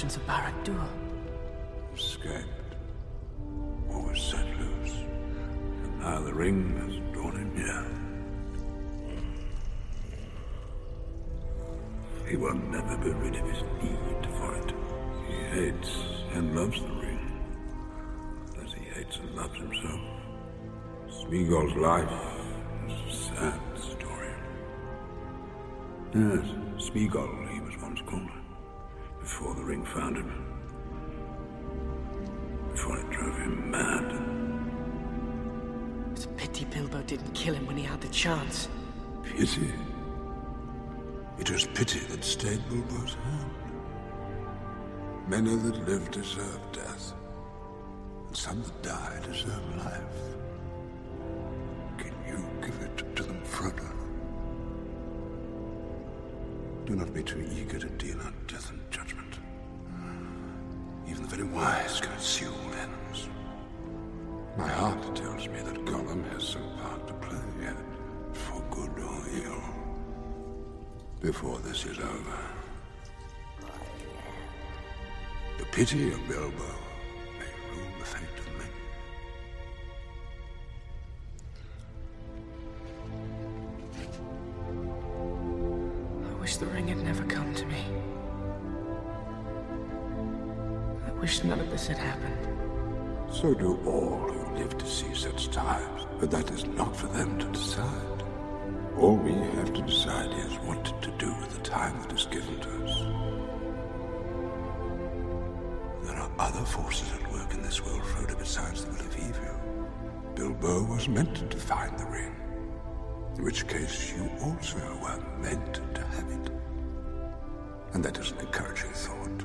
dungeons of Barad-dûr. Escaped. Or was set loose. And now the ring has drawn him here. He will never be rid of his need for it. He hates and loves the ring. As he hates and loves himself. Smeagol's life is a sad story. Yes, Smeagol, the ring found him. Before it drove him mad. It's a pity Bilbo didn't kill him when he had the chance. Pity. It was pity that stayed Bilbo's hand. Many that live deserve death, and some that die deserve life. Can you give it to them, Frodo? Do not be too eager to deal out death and wise all ends. My heart tells me that Gollum has some part to play yet, for good or ill. Before this is over. The pity of Bilbo but that is not for them to decide. All we have to decide is what to do with the time that is given to us. There are other forces at work in this world, Frodo, besides the will of evil. Bilbo was meant to find the ring, in which case you also were meant to have it. And that is an encouraging thought.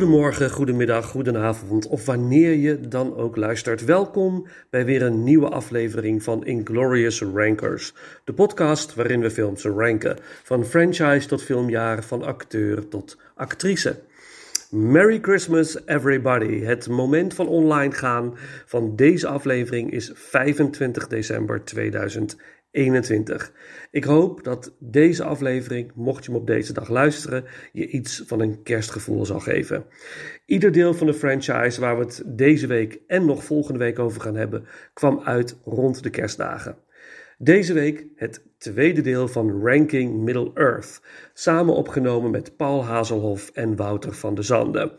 Goedemorgen, goedemiddag, goedenavond of wanneer je dan ook luistert. Welkom bij weer een nieuwe aflevering van Inglorious Rankers. De podcast waarin we films ranken. Van franchise tot filmjaar, van acteur tot actrice. Merry Christmas everybody. Het moment van online gaan van deze aflevering is 25 december 2021. Ik hoop dat deze aflevering, mocht je hem op deze dag luisteren, je iets van een kerstgevoel zal geven. Ieder deel van de franchise waar we het deze week en nog volgende week over gaan hebben, kwam uit rond de kerstdagen. Deze week het tweede deel van Ranking Middle Earth, samen opgenomen met Paul Hazelhoff en Wouter van de Zanden.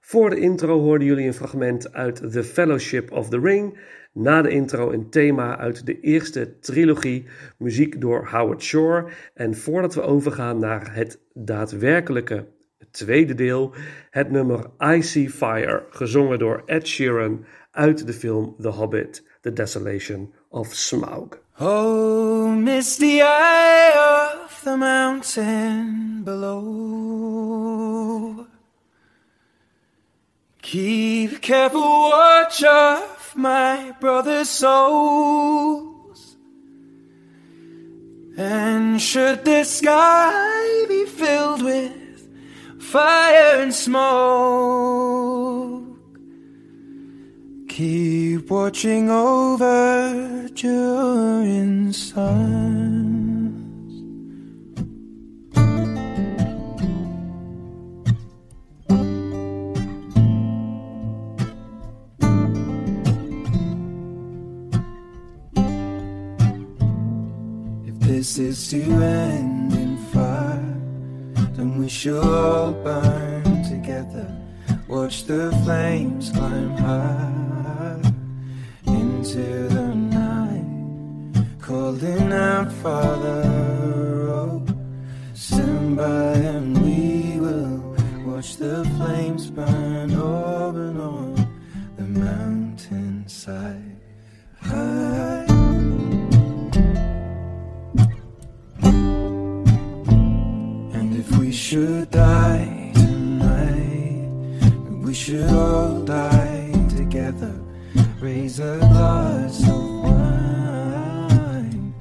Voor de intro hoorden jullie een fragment uit The Fellowship of the Ring. Na de intro een thema uit de eerste trilogie, muziek door Howard Shore. En voordat we overgaan naar het daadwerkelijke tweede deel, het nummer I See Fire, gezongen door Ed Sheeran uit de film The Hobbit, The Desolation of Smaug. Oh, misty eye of the mountain below. Keep careful watch my brother's souls. And should the sky be filled with fire and smoke, keep watching over your suns. This is to end in fire, then we shall all burn together. Watch the flames climb high into the night. calling out, Father, oh, stand by and we will watch the flames burn over and on the mountainside. Should die tonight, we should all die together. Raise a glass of wine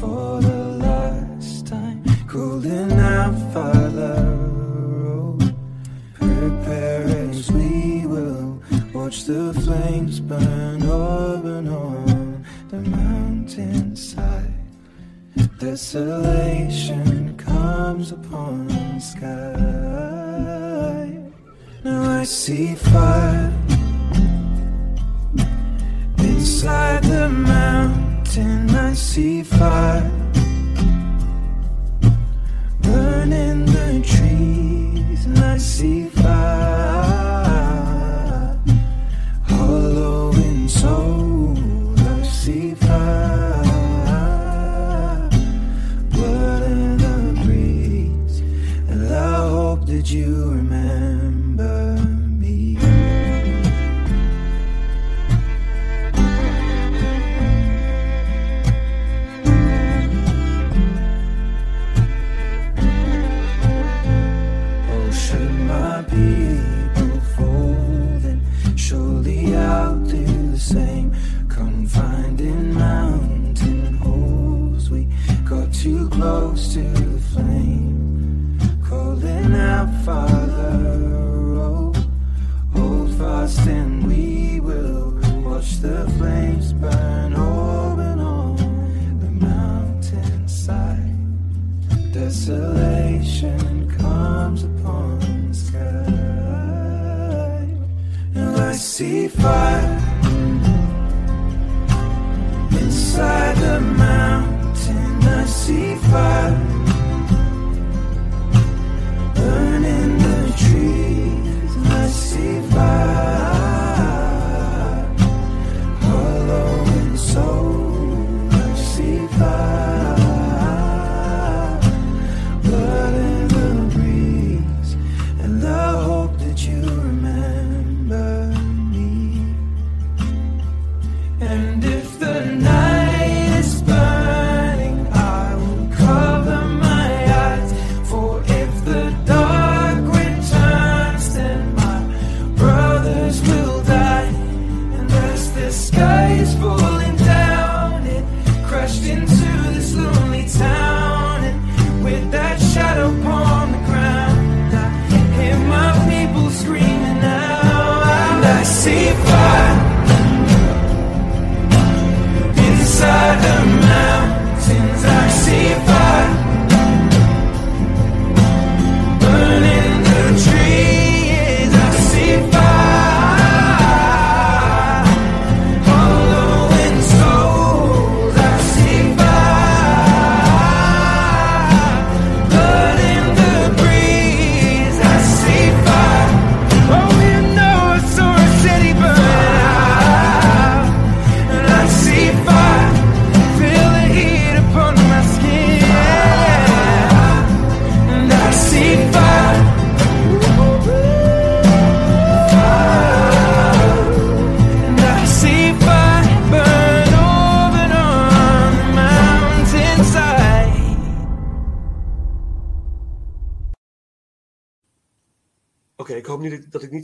for the last time. Calling out, Father, oh, prepare as we will watch the flames burn over and on the mountainside. Desolation comes upon the sky. Now I see fire inside the mountain. I see fire burning the trees, and I see fire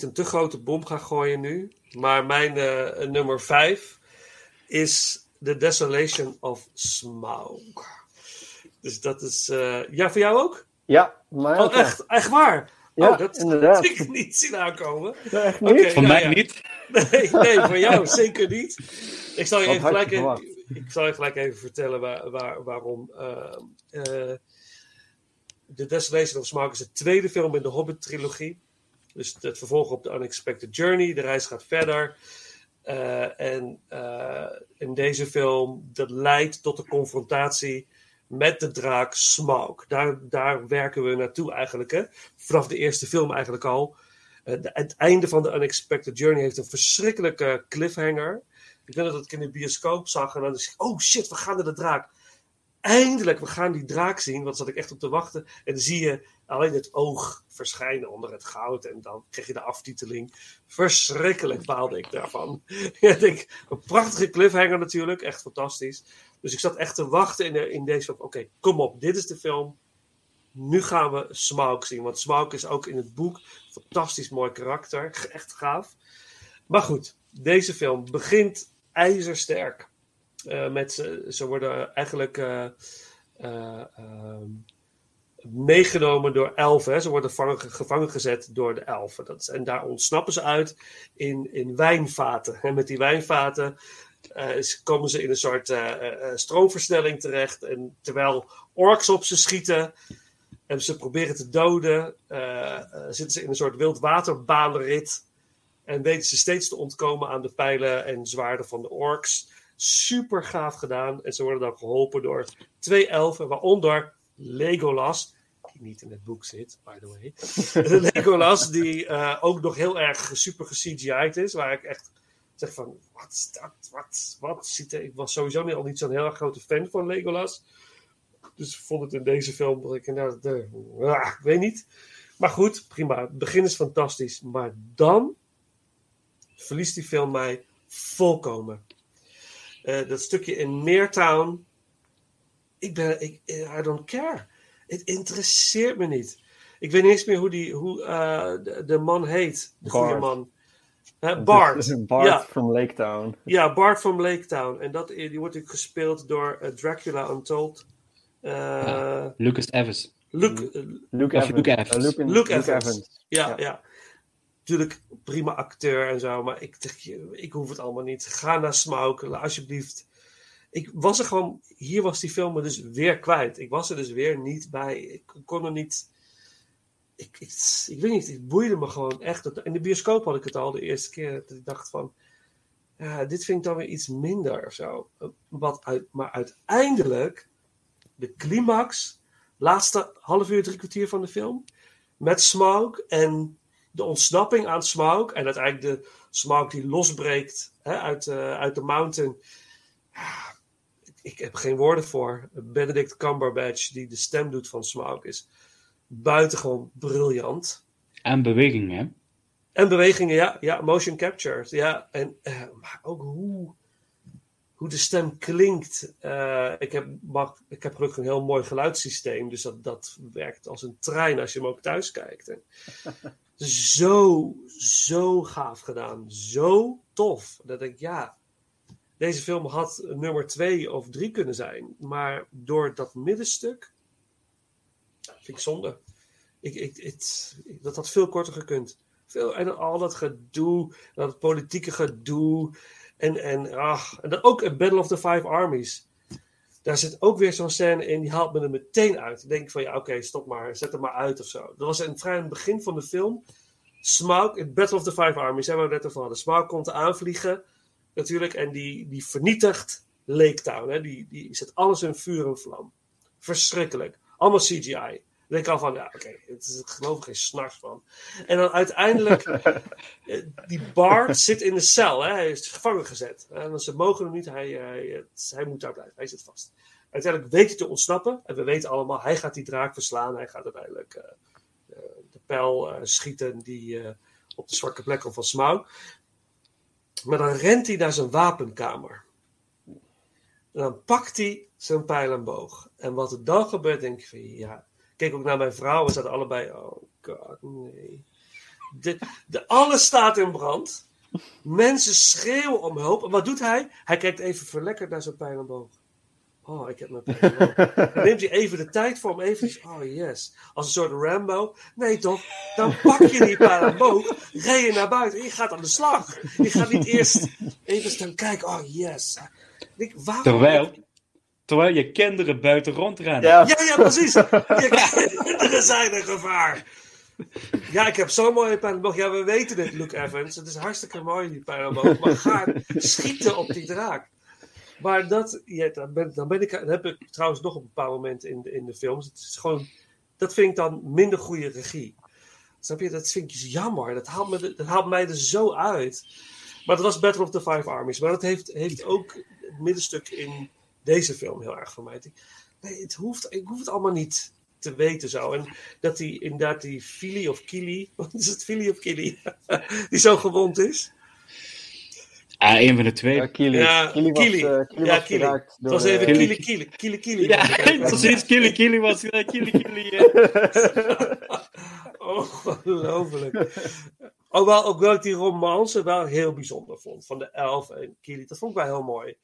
niet een te grote bom ga gooien nu. Maar mijn eh, nummer 5 is The Desolation of Smaug. Dus dat is. eh, ja, voor jou ook? Ja, maar Oh, echt, echt waar? Ja, oh, dat inderdaad. ik niet zien aankomen. Ja, echt Oké, niet? Van nou mij ja. niet. Nee, nee, voor jou zeker niet. Ik zal je, even gelijk, even, ik zal je gelijk even vertellen waar, waar, waarom. eh, eh, The Desolation of Smaug is de tweede film in de Hobbit-trilogie. Dus het vervolg op The Unexpected Journey. De reis gaat verder. Eh, en eh, in deze film, dat leidt tot de confrontatie met de draak Smaug. Daar, daar werken we naartoe eigenlijk. Hè? Vanaf de eerste film eigenlijk al. Eh, de- het einde van The Unexpected Journey heeft een verschrikkelijke cliffhanger. Ik weet dat ik in de bioscoop zag en dan dacht ik, oh shit, we gaan naar de draak. Eindelijk, we gaan die draak zien, want zat ik echt op te wachten. En dan zie je alleen het oog verschijnen onder het goud en dan krijg je de aftiteling. Verschrikkelijk baalde ik daarvan. ja, denk, een prachtige cliffhanger natuurlijk, echt fantastisch. Dus ik zat echt te wachten in, in deze. Oké, kom op, dit is de film. Nu gaan we Smaug zien, want Smaug is ook in het boek fantastisch mooi karakter, echt gaaf. Maar goed, deze film begint ijzersterk. Uh, met, ze, worden eigenlijk uh, uh, meegenomen door elfen. Ze worden gevangen, gezet door de elfen. Dat en daar ontsnappen ze uit in, in wijnvaten. En met die wijnvaten komen ze in een soort stroomversnelling terecht. En terwijl orks op ze schieten en ze proberen te doden, zitten ze in een soort wildwaterbaanrit. En weten ze steeds te ontkomen aan de pijlen en zwaarden van de orks. Super gaaf gedaan. En ze worden dan geholpen door twee elfen, waaronder Legolas. Die niet in het boek zit, by the way. Legolas, die uh, ook nog heel erg super ge-CGI'd is. Waar ik echt zeg van, wat is dat? Wat, wat? Ik was sowieso niet, al niet zo'n heel erg grote fan van Legolas. Dus ik vond het in deze film, dat ik, nou, de, uh, ik weet niet. Maar goed, prima. Het begin is fantastisch. Maar dan verliest die film mij volkomen. Uh, dat stukje in Meertown. Ik ben, ik, I don't care. Het interesseert me niet. Ik weet niet eens meer hoe, die, hoe uh, de, de, man heet. De goede man. Uh, Bart. Bart ja. from Lake Town. Ja, Bart from Lake Town. En dat, die wordt natuurlijk gespeeld door Dracula Untold. Ja. Lucas Evans. Luke, Luke, Evans. Luke Evans. Luke, Luke Evans. Evans. Ja, ja, ja. Natuurlijk prima acteur en zo, maar ik, ik hoef het allemaal niet. Ga naar Smaug, alsjeblieft. Ik was er gewoon, hier was die film dus weer kwijt. Ik was er dus weer niet bij. Ik kon er niet. Ik, ik, weet niet, het boeide me gewoon echt. In de bioscoop had ik het al de eerste keer. Dat ik dacht van, ja, dit vind ik dan weer iets minder of zo. Wat uit, maar uiteindelijk, de climax, laatste half uur, drie kwartier van de film, met Smaug en de ontsnapping aan Smaug en uiteindelijk de Smaug die losbreekt hè, uit, uh, uit de mountain. Ja, ik, heb geen woorden voor. Benedict Cumberbatch die de stem doet van Smaug is buitengewoon briljant. En bewegingen, hè? En bewegingen, ja. Ja, motion capture. Ja, en uh, maar ook hoe, hoe de stem klinkt. Uh, ik, heb, mag, ik heb gelukkig een heel mooi geluidssysteem, dus dat, dat werkt als een trein als je hem ook thuis kijkt. En, zo, zo gaaf gedaan. Zo tof. Dat ik, ja, deze film had nummer twee of drie kunnen zijn. Maar door dat middenstuk, vind ik zonde. Ik, het, dat had veel korter gekund. Veel, en al dat gedoe, dat politieke gedoe. En, en, ach, en dan ook Battle of the Five Armies. Daar zit ook weer zo'n scène in, die haalt me er meteen uit. Dan denk ik van, ja, oké, stop maar, zet hem maar uit of zo. Dat was in vrij begin van de film. Smaug, Battle of the Five Armies, hebben we het net over hadden. Smaug komt aanvliegen, natuurlijk, en die, die vernietigt Lake Town. Hè. Die, die zet alles in vuur en vlam. Verschrikkelijk. Allemaal CGI. Dan denk ik al van, ja, oké, okay, ik geloof er geen s'nachts van. En dan uiteindelijk, die Bart zit in de cel, hè? hij is gevangen gezet. En ze mogen hem niet, hij, hij, hij moet daar blijven, hij zit vast. Uiteindelijk weet hij te ontsnappen, en we weten allemaal, hij gaat die draak verslaan, hij gaat uiteindelijk uh, de pijl uh, schieten die uh, op de zwakke plekken van Smaug. Maar dan rent hij naar zijn wapenkamer. En dan pakt hij zijn pijl en boog. En wat er dan gebeurt, denk ik van ja, keek ook naar mijn vrouw. We zaten allebei. Oh god, nee. De, de, alles staat in brand. Mensen schreeuwen om hulp. En wat doet hij? Hij kijkt even verlekkerd naar zijn pijl en boog. Oh, ik heb mijn pijl en boog. Dan neemt hij even de tijd voor om even. Oh yes. Als een soort Rambo. Nee toch? Dan pak je die pijl en boog. Rij je naar buiten. En je gaat aan de slag. Je gaat niet eerst even staan kijken. Oh yes. Ik, waarom... Terwijl. Terwijl je kinderen buiten rondrennen. Ja, ja, ja precies. Je kinderen zijn een gevaar. Ja, ik heb zo'n mooie pijlenboog. Ja, we weten dit, Luke Evans. Het is hartstikke mooi, die pijlenboog. Maar ga schieten op die draak. Maar dat, ja, dan, ben, dan, ben ik, dan heb ik trouwens nog een bepaald moment in de, in de films. Het is gewoon, dat vind ik dan minder goede regie. Snap je? Dat vind ik jammer. Dat haalt, me, dat haalt mij er zo uit. Maar dat was Battle of the Five Armies. Maar dat heeft, heeft ook het middenstuk in deze film heel erg vermijd. Nee, het hoeft, ik hoef het allemaal niet te weten zo. En dat die inderdaad die Fili of Kili, wat is het, Fili of Kili, die zo gewond is. Ah, een van de twee. Ja, Kili. Ja, Kili was, Kili. eh, Kili Ja, was Kili. Het was even eh, Kili Kili, Kili Kili. Ja, precies. Kili Kili was Kili Kili. ja. Ongelooflijk. Hoewel ook wel ik die romance wel heel bijzonder vond. Van de elf en Kili. Dat vond ik wel heel mooi.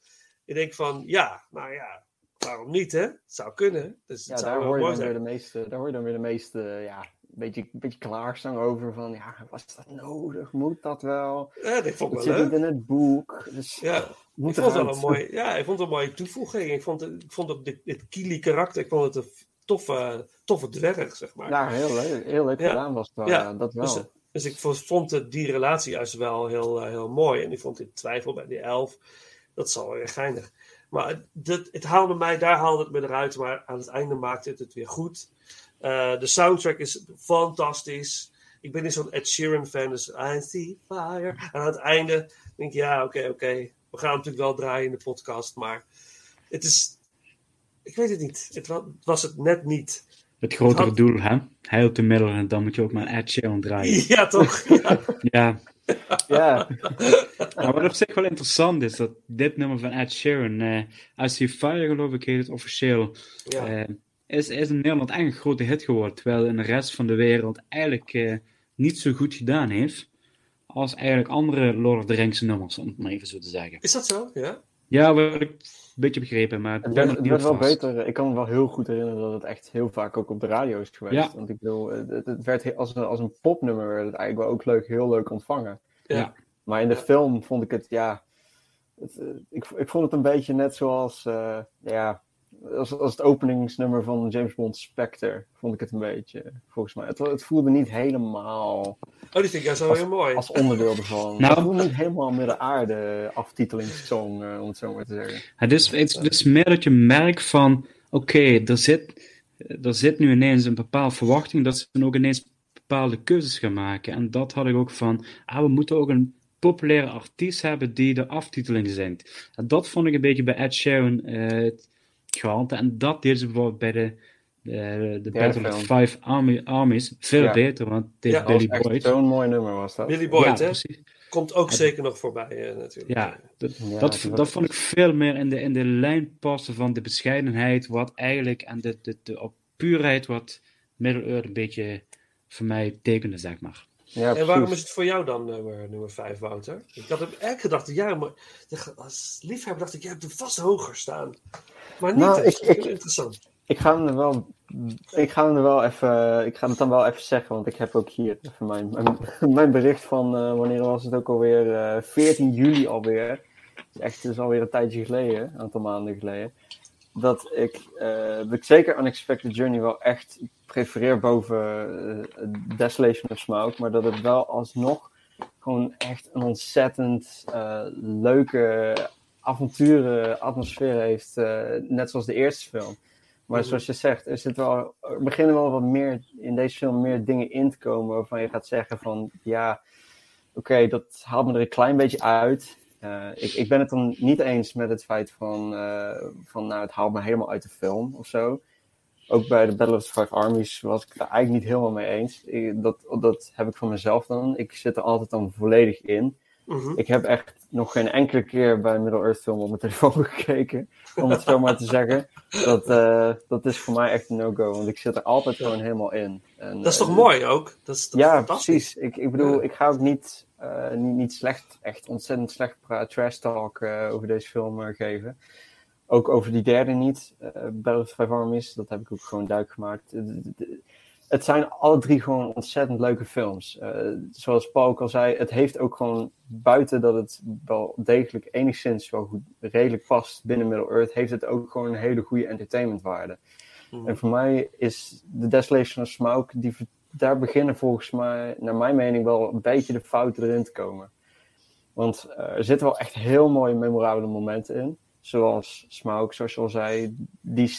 Ik denk van, ja, nou ja, waarom niet hè? Het zou kunnen. Dus het Ja, zou daar hoor, je dan weer de meeste, daar hoor je dan weer de meeste, ja, een beetje, beetje over van, ja, was dat nodig? Moet dat wel? Ja, dat vond ik wel zit leuk. in het boek. Dus Ja, moet ik vond het wel een mooi, ja, ik vond het een mooie toevoeging. Ik vond, ik vond ook dit, dit Kili karakter, ik vond het een toffe, toffe dwerg, zeg maar. Ja, heel leuk, heel leuk Ja. gedaan was het wel, Ja, dat wel. Dus, dus ik vo- vond die relatie juist wel heel, eh, heel mooi. En ik vond die twijfel bij die elf, dat is wel weer geinig. Maar dit- het haalde mij, daar haalde het me eruit. Maar aan het einde maakte het het weer goed. Eh, de soundtrack is fantastisch. Ik ben niet zo'n Ed Sheeran fan, dus I see fire. En aan het einde denk ik, ja, oké, oké. We gaan natuurlijk wel draaien in de podcast, maar het is... Ik weet het niet. Het wa- het was het net niet. Het grotere Had- doel, hè? Hij op de middel en dan moet je ook maar Ed Sheeran draaien. Ja, toch? Ja. Ja, Ja, maar wat op zich wel interessant is, dat dit nummer van Ed Sheeran, eh I See Fire geloof ik heet het officieel, Ja. eh, is, is in Nederland echt een grote hit geworden, terwijl in de rest van de wereld eigenlijk eh, niet zo goed gedaan heeft als eigenlijk andere Lord of the Rings nummers, om het maar even zo te zeggen. Is dat zo? Ja? Ja, wat ik een beetje begrepen, maar het ben werd, het wel beter. Ik kan me wel heel goed herinneren dat het echt heel vaak ook op de radio is geweest. Ja. Want ik bedoel, het, werd als een, als een popnummer werd het eigenlijk wel ook leuk, heel leuk ontvangen. Ja. Maar in de film vond ik het, ja... Het, eh, ik, ik vond het een beetje net zoals, eh, ja... Als, als het openingsnummer van James Bond Spectre, vond ik het een beetje, volgens mij. Het, het voelde niet helemaal Oh, die vind ik juist wel Als- heel mooi. als onderdeel ervan. Nou- Het voelde niet helemaal midden-aarde aftitelingssong, eh, om het zo maar te zeggen. Het is, het is dus meer dat je merkt van, oké, er, zit, er zit nu ineens een bepaalde verwachting dat ze dan ook ineens bepaalde keuzes gaan maken. En dat had ik ook van, ah, we moeten ook een populaire artiest hebben die de aftiteling zingt. En dat vond ik een beetje bij Ed Sheeran eh het gehalte. En dat deed ze bijvoorbeeld bij de, de, de Battle of. Five Army, Armies veel Ja. beter, want dit Ja, Billy Boyd. zo'n mooi nummer was dat. Billy Boyd, ja, hè? precies. Komt ook zeker nog voorbij, eh, natuurlijk. Ja, dat, dat vond ik veel meer in de, in de lijn passen van de bescheidenheid, wat eigenlijk, en de, de, de op puurheid wat Middle-earth een beetje voor mij tekende, zeg maar. Ja, En waarom is het voor jou dan nummer, nummer 5, Wouter? Ik had hem eigenlijk gedacht, ja, maar als liefhebber dacht ik, jij hebt hem vast hoger staan. Maar niet, Nou, ik- dat is ik- interessant. Ik ga hem er wel, ik ga hem er wel even, ik ga het dan wel even zeggen, want ik heb ook hier even mijn, mijn, mijn bericht van, eh, wanneer was het ook alweer, eh 14 juli alweer. Het is echt, het is alweer een tijdje geleden, een aantal maanden geleden. Dat ik, eh, dat ik zeker Unexpected Journey wel echt prefereer boven eh, Desolation of Smaug, maar dat het wel alsnog gewoon echt een ontzettend eh, leuke avonturen atmosfeer heeft, eh, net zoals de eerste film. Maar Mhm. zoals je zegt, er, zit wel, er beginnen wel wat meer in deze film meer dingen in te komen waarvan je gaat zeggen van ja, oké, dat haalt me er een klein beetje uit. Ik, ik ben het dan niet eens met het feit van, van nou, het haalt me helemaal uit de film of zo. Ook bij de Battle of the Five Armies was ik daar eigenlijk niet helemaal mee eens. Ik- dat, dat heb ik van mezelf dan. Ik zit er altijd dan volledig in. Mhm. Ik heb echt nog geen enkele keer bij Middle-earth film op mijn telefoon gekeken, om het zo maar te zeggen. Dat, eh, dat is voor mij echt een no-go, want ik zit er altijd gewoon helemaal in. En, Dat is toch eh, mooi ook? Dat is Ja, precies. Ik, ik bedoel, Ja. ik ga ook niet, eh, niet, niet slecht, echt ontzettend slecht trash talk over deze film geven. Ook over die derde niet, eh Battle of Five Armies, dat heb ik ook gewoon duidelijk gemaakt. Eh, Het zijn alle drie gewoon ontzettend leuke films. Eh, zoals Paul ook al zei, het heeft ook gewoon, buiten dat het wel degelijk enigszins wel goed, redelijk past binnen Middle-earth, heeft het ook gewoon een hele goede entertainmentwaarde. Mhm. En voor mij is The Desolation of Smaug, die, daar beginnen volgens mij, naar mijn mening, wel een beetje de fouten erin te komen. Want er zitten wel echt heel mooie, memorabele momenten in. Zoals Smaug, zoals je al zei, die,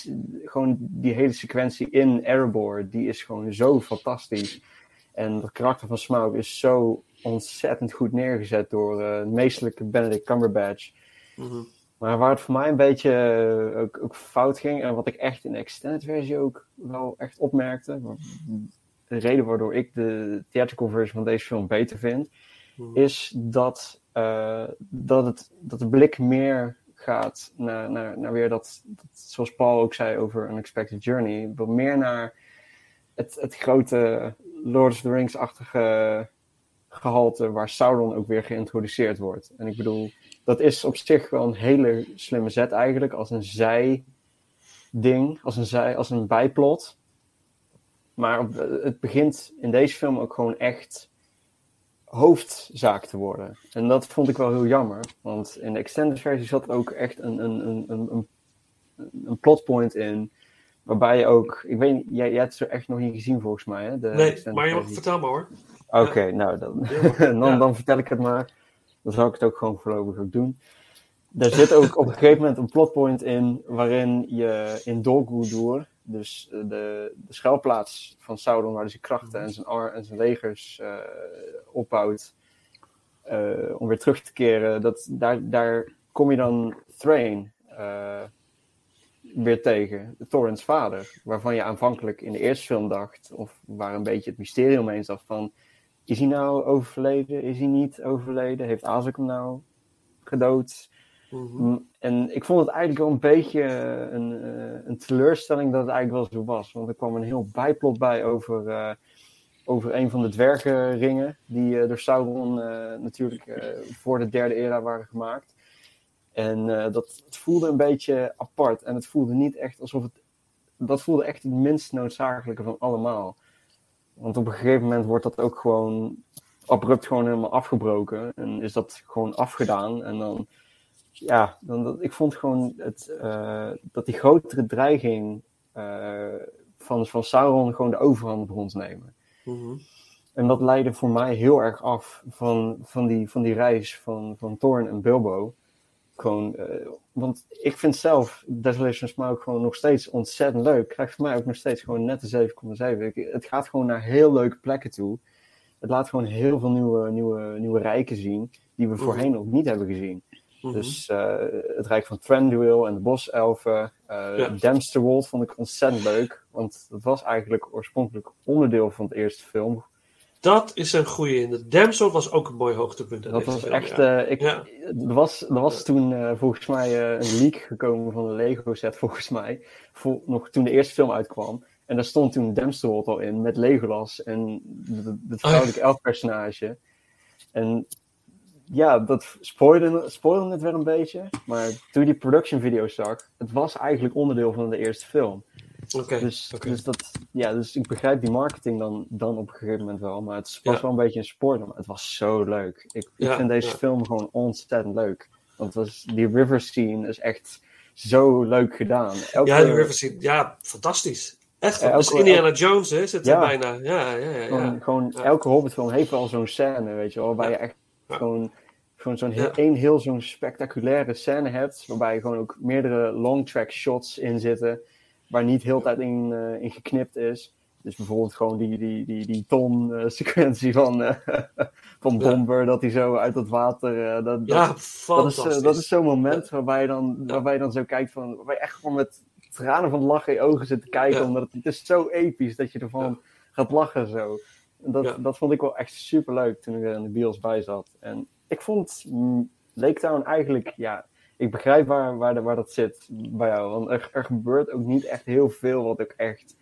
gewoon die hele sequentie in Erebor, die is gewoon zo fantastisch. En het karakter van Smaug is zo ontzettend goed neergezet door eh meestelijke Benedict Cumberbatch. Mhm. Maar waar het voor mij een beetje eh, ook, ook fout ging, en wat ik echt in de extended versie ook wel echt opmerkte, de reden waardoor ik de theatrical versie van deze film beter vind, Mhm. is dat, eh, dat, het, dat de blik meer gaat naar, naar, naar weer dat, zoals Paul ook zei over Unexpected Journey, wat meer naar het, het grote Lord of the Rings-achtige gehalte waar Sauron ook weer geïntroduceerd wordt. En ik bedoel, dat is op zich wel een hele slimme zet eigenlijk, als een zij-ding, als een, zij, als een bijplot. Maar het begint in deze film ook gewoon echt hoofdzaak te worden. En dat vond ik wel heel jammer, want in de extended versie zat ook echt een, een, een, een, een, een plotpoint in, waarbij je ook, ik weet jij, jij hebt ze echt nog niet gezien volgens mij, hè? De Nee, maar je mag, versie. vertel maar hoor. Oké, nou dan, dan, Ja. dan vertel ik het maar. Dan zal ik het ook gewoon voorlopig ook doen. Er zit ook op een gegeven moment een plotpoint in waarin je in Dol Guldur, dus eh, de, de schuilplaats van Sauron, waar hij zijn krachten en zijn, ar en zijn legers eh, opbouwt, eh, om weer terug te keren, dat, daar, daar kom je dan Thrain weer tegen, Thorin's vader, waarvan je aanvankelijk in de eerste film dacht, of waar een beetje het mysterie omheen zat van, is hij nou overleden? Is hij niet overleden? Heeft Azek hem nou gedood? Mhm. Mm, En ik vond het eigenlijk wel een beetje eh, een, eh, een teleurstelling dat het eigenlijk wel zo was. Want er kwam een heel bijplot bij over, eh, over een van de dwergenringen. Die door Sauron natuurlijk voor de derde era waren gemaakt. En dat het voelde een beetje apart. En het voelde niet echt alsof het. Dat voelde echt het minst noodzakelijke van allemaal. Want op een gegeven moment wordt dat ook gewoon abrupt gewoon helemaal afgebroken. En is dat gewoon afgedaan. En dan ja, dan, dat, ik vond gewoon het, eh, dat die grotere dreiging eh, van, van Sauron gewoon de overhand begon te nemen. Mhm. En dat leidde voor mij heel erg af van, van, die, van die reis van, van Thorn en Bilbo. Gewoon, eh, want ik vind zelf Desolation Smaug gewoon nog steeds ontzettend leuk. Krijgt voor mij ook nog steeds gewoon net de 7,7. Ik- Het gaat gewoon naar heel leuke plekken toe. Het laat gewoon heel veel nieuwe, nieuwe, nieuwe rijken zien die we Mhm. voorheen nog niet hebben gezien. Mhm. Dus eh, het Rijk van Thranduil en de Boselfen. eh Ja. Vond ik ontzettend leuk. Want dat was eigenlijk oorspronkelijk onderdeel van het eerste film. Dat is een goeie. In de Damsel was ook een mooi hoogtepunt. Dat was film, echt... ja. eh, ik, Ja. Er was, er was toen volgens mij een leak gekomen van de Lego set, volgens mij. Voor, nog toen de eerste film uitkwam. En daar stond toen Dempsterwold al in, met Legolas en het vrouwelijke elfpersonage. En ja, dat spoilde, spoilde het weer een beetje. Maar toen je die production video zag, het was eigenlijk onderdeel van de eerste film. Oké. Dus, dus, dat, ja, dus ik begrijp die marketing dan, dan op een gegeven moment wel. Maar het was Ja. wel een beetje een spoiler. Maar het was zo leuk. Ik, vind deze ja. film gewoon ontzettend leuk. Want het was, die river scene is echt zo leuk gedaan. Elke, Ja, die River Scene. Ja, fantastisch. Echt. Dat is elke- Indiana Jones, hè? Zit er bijna. Ja, ja, ja. Gewoon, ja. gewoon elke Hobbitfilm heeft wel zo'n scène, weet je wel. Ja. je echt. Gewoon, gewoon zo'n heel, één heel zo'n spectaculaire scène hebt. Waarbij je gewoon ook meerdere long track shots in zitten. Waar niet heel tijd in, eh, in geknipt is. Dus bijvoorbeeld gewoon die, die, die, die ton-sequentie van, eh, van Ja. Bomber. Dat hij zo uit het water... eh, dat, Ja, dat, dat is, eh, dat is zo'n moment waarbij je, dan, waarbij je dan zo kijkt van... Waarbij je echt gewoon met tranen van het lachen in je ogen zit te kijken. Omdat het, het is zo episch dat je ervan gaat lachen zo. Dat, Ja. dat vond ik wel echt super leuk toen ik er in de bios bij zat. En ik vond mm, Lake Town eigenlijk, ja, ik begrijp waar, waar, de- waar dat zit bij jou. Want er, er gebeurt ook niet echt heel veel wat ook echt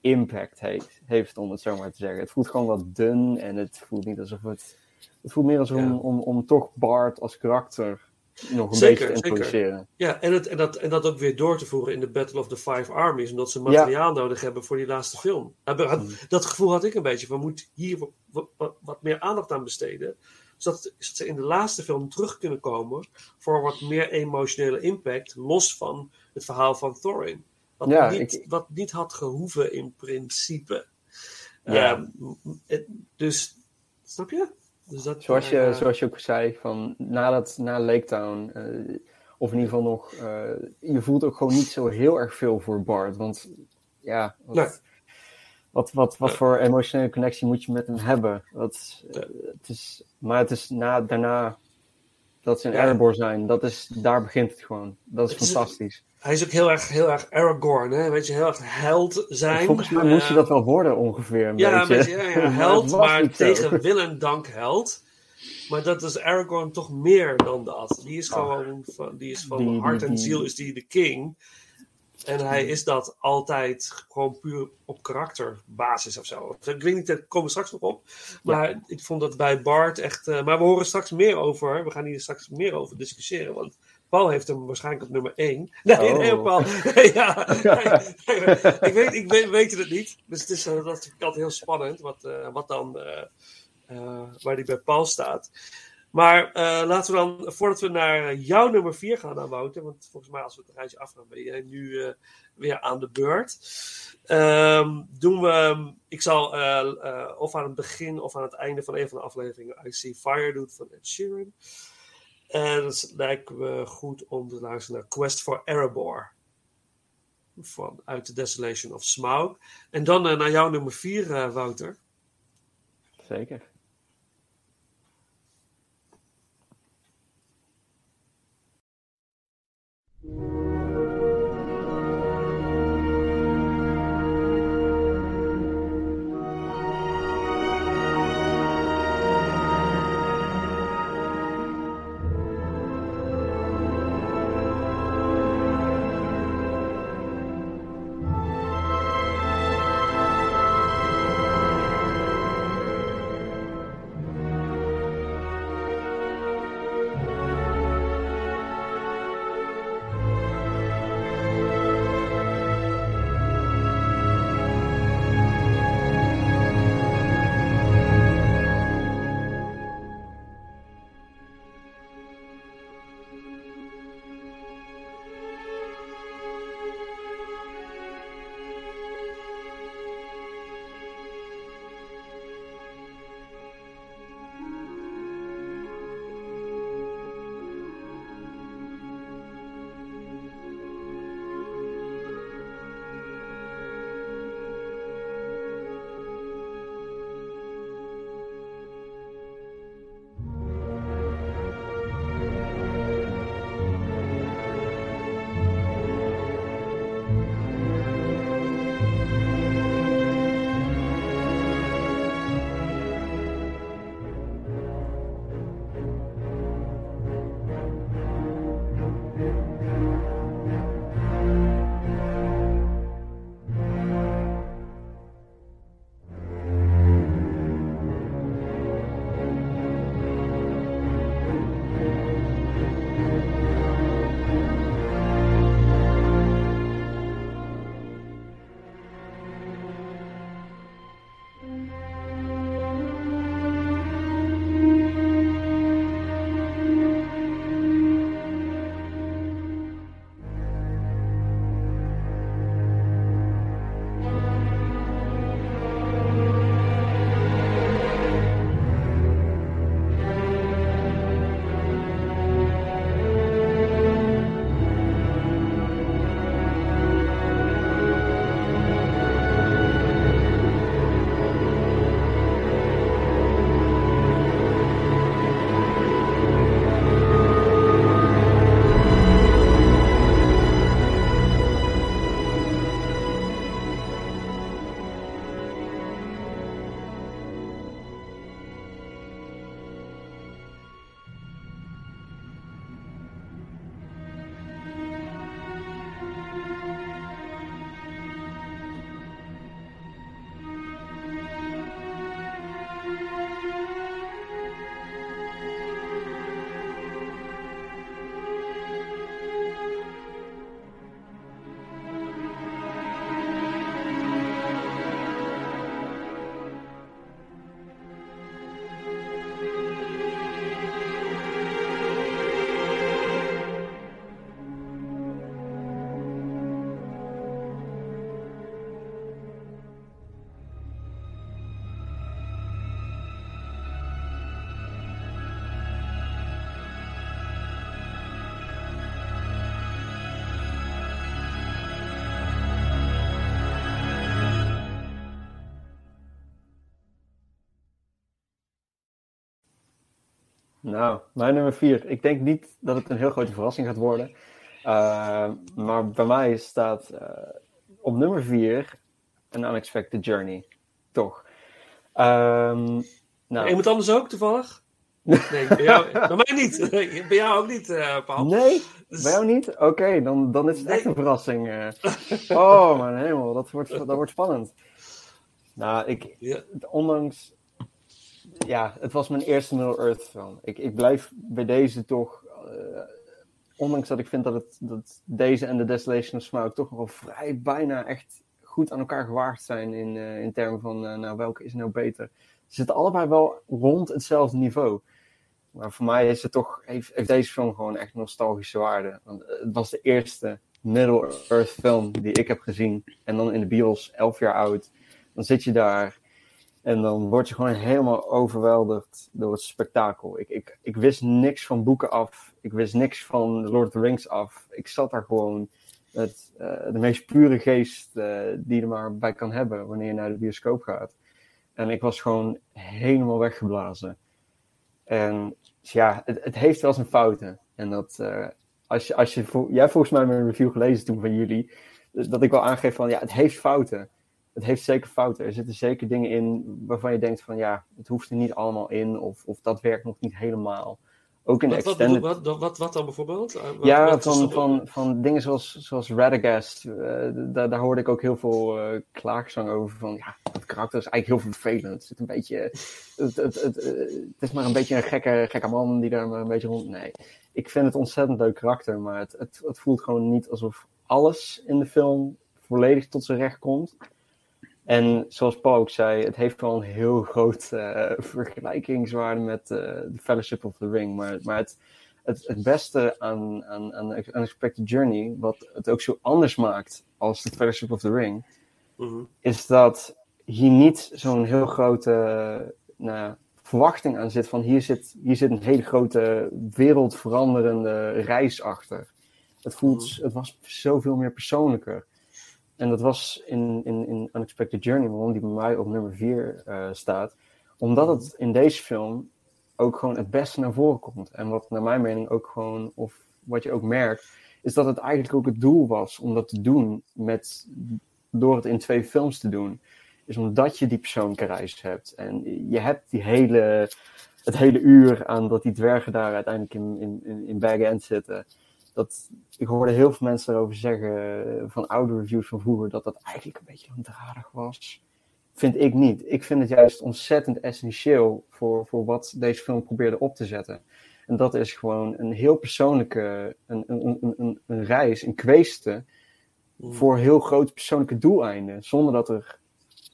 impact heeft, heeft, om het zo maar te zeggen. Het voelt gewoon wat dun en het voelt niet alsof het. Het voelt meer alsof Ja. om, om, om toch Bart als karakter nog een Zeker, beetje te zeker. introduceren. Ja, en, het, en, dat, en dat ook weer door te voeren in de Battle of the Five Armies. Omdat ze materiaal nodig hebben voor die laatste film. Mm. Dat gevoel had ik een beetje. We moeten hier wat, wat, wat- wat meer aandacht aan besteden. Zodat, ze in de laatste film terug kunnen komen voor wat meer emotionele impact. Los van het verhaal van Thorin. Wat, Ja, niet, ik- wat niet had gehoeven in principe. Ja. Ehm, het- dus, snap je? Dus dat, Zoals je, eh, zoals je ook zei, van nadat, na Lake Town, eh, of in ieder geval nog, eh, je voelt ook gewoon niet zo heel erg veel voor Bart. Want ja, wat- Nee. Wat, wat, wat voor emotionele connectie moet je met hem hebben? Dat, eh, het is, maar het is na, daarna dat ze een Ja. Erebor zijn. Dat is, daar begint het gewoon. Dat is Het is- fantastisch. Hij is ook heel erg, heel erg Aragorn, hè? Weet je, heel erg held zijn. Volgens mij moest je dat wel worden ongeveer. Een Ja, een beetje. beetje, ja, ja, Maar held, maar zo. tegen wil en dank held. Maar dat is Aragorn toch meer dan dat. Die is gewoon van, die is van Die- hart en ziel is die de king. En hij is dat altijd gewoon puur op karakterbasis of zo. Ik weet niet, daar komen we straks nog op. Maar ik vond dat bij Bart echt... eh, maar we horen straks meer over. We gaan hier straks meer over discussiëren. Want Paul heeft hem waarschijnlijk op nummer 1. Nee, Oh. nee, Paul. ja, ik, weet, ik weet, weet het niet. Dus het is, eh, dat ik altijd heel spannend. Wat, eh, wat dan... eh, waar die bij Paul staat. Maar laten we dan, voordat we naar jouw nummer 4 gaan aan Wouter, want volgens mij als we het rijtje afgaan, ben jij nu weer aan de beurt. Ehm, doen we, ik zal of aan het begin of aan het einde van een van de afleveringen I See Fire doen van Ed Sheeran. En het lijkt me goed om te luisteren naar Quest for Erebor. Van Uit the Desolation of Smaug. En dan eh, naar jouw nummer 4, eh, Wouter. Zeker. Nou, mijn nummer vier. Ik denk niet dat het een heel grote verrassing gaat worden. Uh, maar bij mij staat uh, op nummer vier An Unexpected Journey. Toch. Um, nou. Iemand anders ook toevallig? Nee, bij, jou, bij mij niet. Bij jou ook niet, uh, Paul. Nee, dus... bij jou niet? Oké, okay, dan, dan is het nee. echt een verrassing. Oh, mijn hemel, dat wordt, dat wordt spannend. Nou, ik, ja. ondanks... Ja, het was mijn eerste Middle-earth film. Ik, ik blijf bij deze toch... Uh, ondanks dat ik vind dat, het, dat deze en The Desolation of Smaug toch wel vrij bijna echt goed aan elkaar gewaagd zijn in, uh, in termen van, uh, nou, welke is nou beter? Ze zitten allebei wel rond hetzelfde niveau. Maar voor mij is het toch, heeft, heeft deze film gewoon echt nostalgische waarde. Want het was de eerste Middle-earth film die ik heb gezien. En dan in de bios, elf jaar oud. Dan zit je daar en dan word je gewoon helemaal overweldigd door het spektakel. Ik, ik, ik wist niks van boeken af. Ik wist niks van Lord of the Rings af. Ik zat daar gewoon met uh, de meest pure geest uh, die je er maar bij kan hebben wanneer je naar de bioscoop gaat. En ik was gewoon helemaal weggeblazen. En ja, het, het heeft wel zijn fouten. En dat, uh, als je, als je, jij volgens mij mijn review gelezen toen van jullie, dat ik wel aangeef van ja, het heeft fouten. Het heeft zeker fouten. Er zitten zeker dingen in waarvan je denkt van ja, het hoeft er niet allemaal in, of, of dat werkt nog niet helemaal. Ook in de wat, extended... wat, wat, wat, wat dan bijvoorbeeld? Uh, wat, ja, wat van, van, van dingen zoals, zoals Radagast. Uh, daar, daar hoorde ik ook heel veel uh, klaagzang over. Van ja, het karakter is eigenlijk heel vervelend. Het, zit een beetje, het, het, het, het, is maar een beetje een gekke, gekke man die daar maar een beetje rond... Nee, ik vind het ontzettend leuk karakter. Maar het, het, het voelt gewoon niet alsof alles in de film volledig tot zijn recht komt. En zoals Paul ook zei, het heeft wel een heel groot uh, vergelijkingswaarde met uh, The Fellowship of the Ring. Maar, maar het, het, het beste aan, aan, aan Unexpected Journey, wat het ook zo anders maakt als The Fellowship of the Ring, Mhm. is dat hier niet zo'n heel grote nou, verwachting aan zit van hier zit, hier zit een hele grote wereldveranderende reis achter. Het, voelt, het was zoveel meer persoonlijker. En dat was in, in, in Unexpected Journey, waarom die bij mij op nummer 4 uh, staat. Omdat het in deze film ook gewoon het beste naar voren komt. En wat naar mijn mening ook gewoon, of wat je ook merkt, is dat het eigenlijk ook het doel was om dat te doen met, door het in twee films te doen. Is omdat je die persoonlijke reis hebt. En je hebt die hele, het hele uur aan dat die dwergen daar uiteindelijk in, in, in Bag End zitten dat, ik hoorde heel veel mensen erover zeggen van oude reviews van vroeger dat dat eigenlijk een beetje langdradig was. Vind ik niet. Ik vind het juist ontzettend essentieel voor, voor wat deze film probeerde op te zetten. En dat is gewoon een heel persoonlijke, een, een, een, een, reis, een kweeste voor heel grote persoonlijke doeleinden. Zonder dat er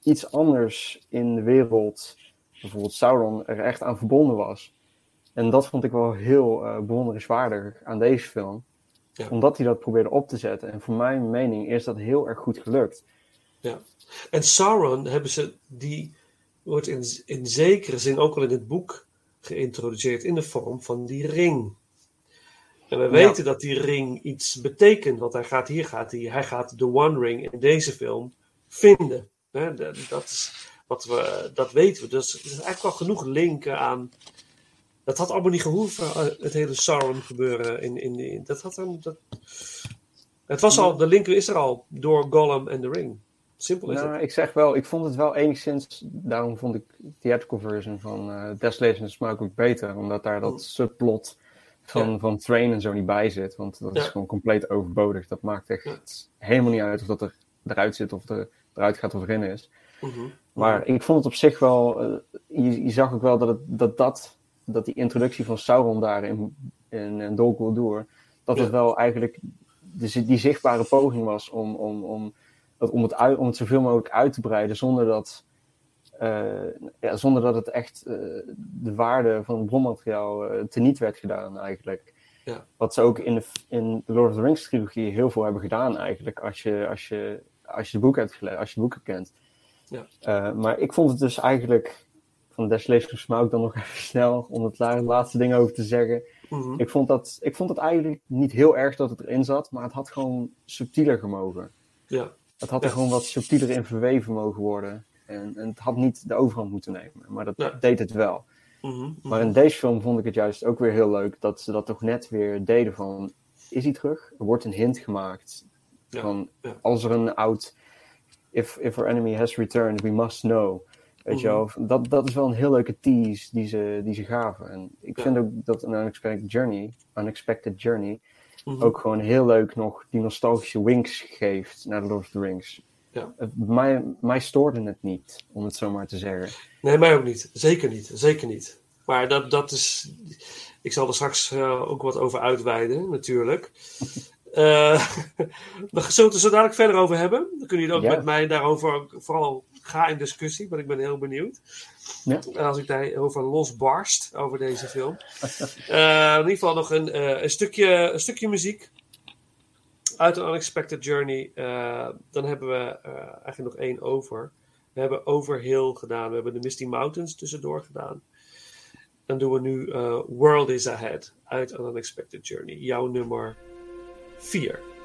iets anders in de wereld, bijvoorbeeld Sauron, er echt aan verbonden was. En dat vond ik wel heel uh, bewonderenswaardig aan deze film. Ja. Omdat hij dat probeerde op te zetten. En voor mijn mening is dat heel erg goed gelukt. Ja. En Sauron hebben ze, die wordt in, in zekere zin ook al in het boek geïntroduceerd in de vorm van die ring. En we Ja. weten dat die ring iets betekent, want hij gaat hier gaat hij, hij gaat de One Ring in deze film vinden. Dat, dat is wat we, dat weten we. Dus er is eigenlijk al genoeg linken aan. Dat had allemaal niet gehoeven, eh, het hele Sauron gebeuren. In, in, in, dat had dan, dat, het was al, de link is er al door Gollum en de ring. Simpel is Nou, het. ik zeg wel, ik vond het wel enigszins, daarom vond ik de theatrical version van uh, Desolation of Smoke ook beter, omdat daar dat subplot van, Ja. van Train en zo niet bij zit, want dat is gewoon compleet overbodig. Dat maakt echt Ja. helemaal niet uit of dat er eruit zit of er, eruit gaat of erin is. Mhm. Maar ik vond het op zich wel, eh, je, je zag ook wel dat, het, dat, dat, dat die introductie van Sauron daar in, in, in Dol Guldur, dat het wel eigenlijk de, die zichtbare poging was om, om, om, dat, om, het uit, om het zoveel mogelijk uit te breiden zonder dat, eh, ja, zonder dat het echt eh, de waarde van het bronmateriaal eh, teniet werd gedaan eigenlijk. Ja. Wat ze ook in de, in de Lord of the Rings trilogie heel veel hebben gedaan eigenlijk, als je, als je, als je de boeken hebt gelezen, als je de boeken kent. Ja. Maar ik vond het dus eigenlijk, van of Smaug dan nog even snel, om het la- laatste ding over te zeggen. Mhm. Ik vond, dat, ik vond het eigenlijk niet heel erg dat het erin zat, maar het had gewoon subtieler gemogen. Ja. Het had er Ja. gewoon wat subtieler in verweven mogen worden. En, en het had niet de overhand moeten nemen, maar dat Ja. deed het wel. Mhm, mhm. Maar in deze film vond ik het juist ook weer heel leuk dat ze dat toch net weer deden van, is hij terug? Er wordt een hint gemaakt Ja, van, als er een oud, if, if our enemy has returned, we must know. Weet je Mhm. wel, dat, dat is wel een heel leuke tease die ze, die ze gaven. En ik Ja. vind ook dat een Unexpected Journey, Unexpected Journey Mhm. ook gewoon heel leuk nog die nostalgische winks geeft naar The Lord of the Rings. Ja. Het- Mij, mij stoorde het niet, om het zo maar te zeggen. Nee, mij ook niet. Zeker niet. Zeker niet. Maar dat, dat is. Ik zal er straks eh, ook wat over uitweiden, natuurlijk. Eh we zullen het er zo dadelijk verder over hebben. Dan kunnen jullie ook Ja. met mij daarover vooral ga in discussie, want ik ben heel benieuwd. Ja. En als ik daarover losbarst over deze film. Eh, in ieder geval nog een, eh, een, stukje, een stukje muziek uit een Unexpected Journey. Eh, dan hebben we eigenlijk nog één over. We hebben Overhill gedaan. We hebben de Misty Mountains tussendoor gedaan. Dan doen we nu World is Ahead uit An Unexpected Journey. Jouw nummer 4.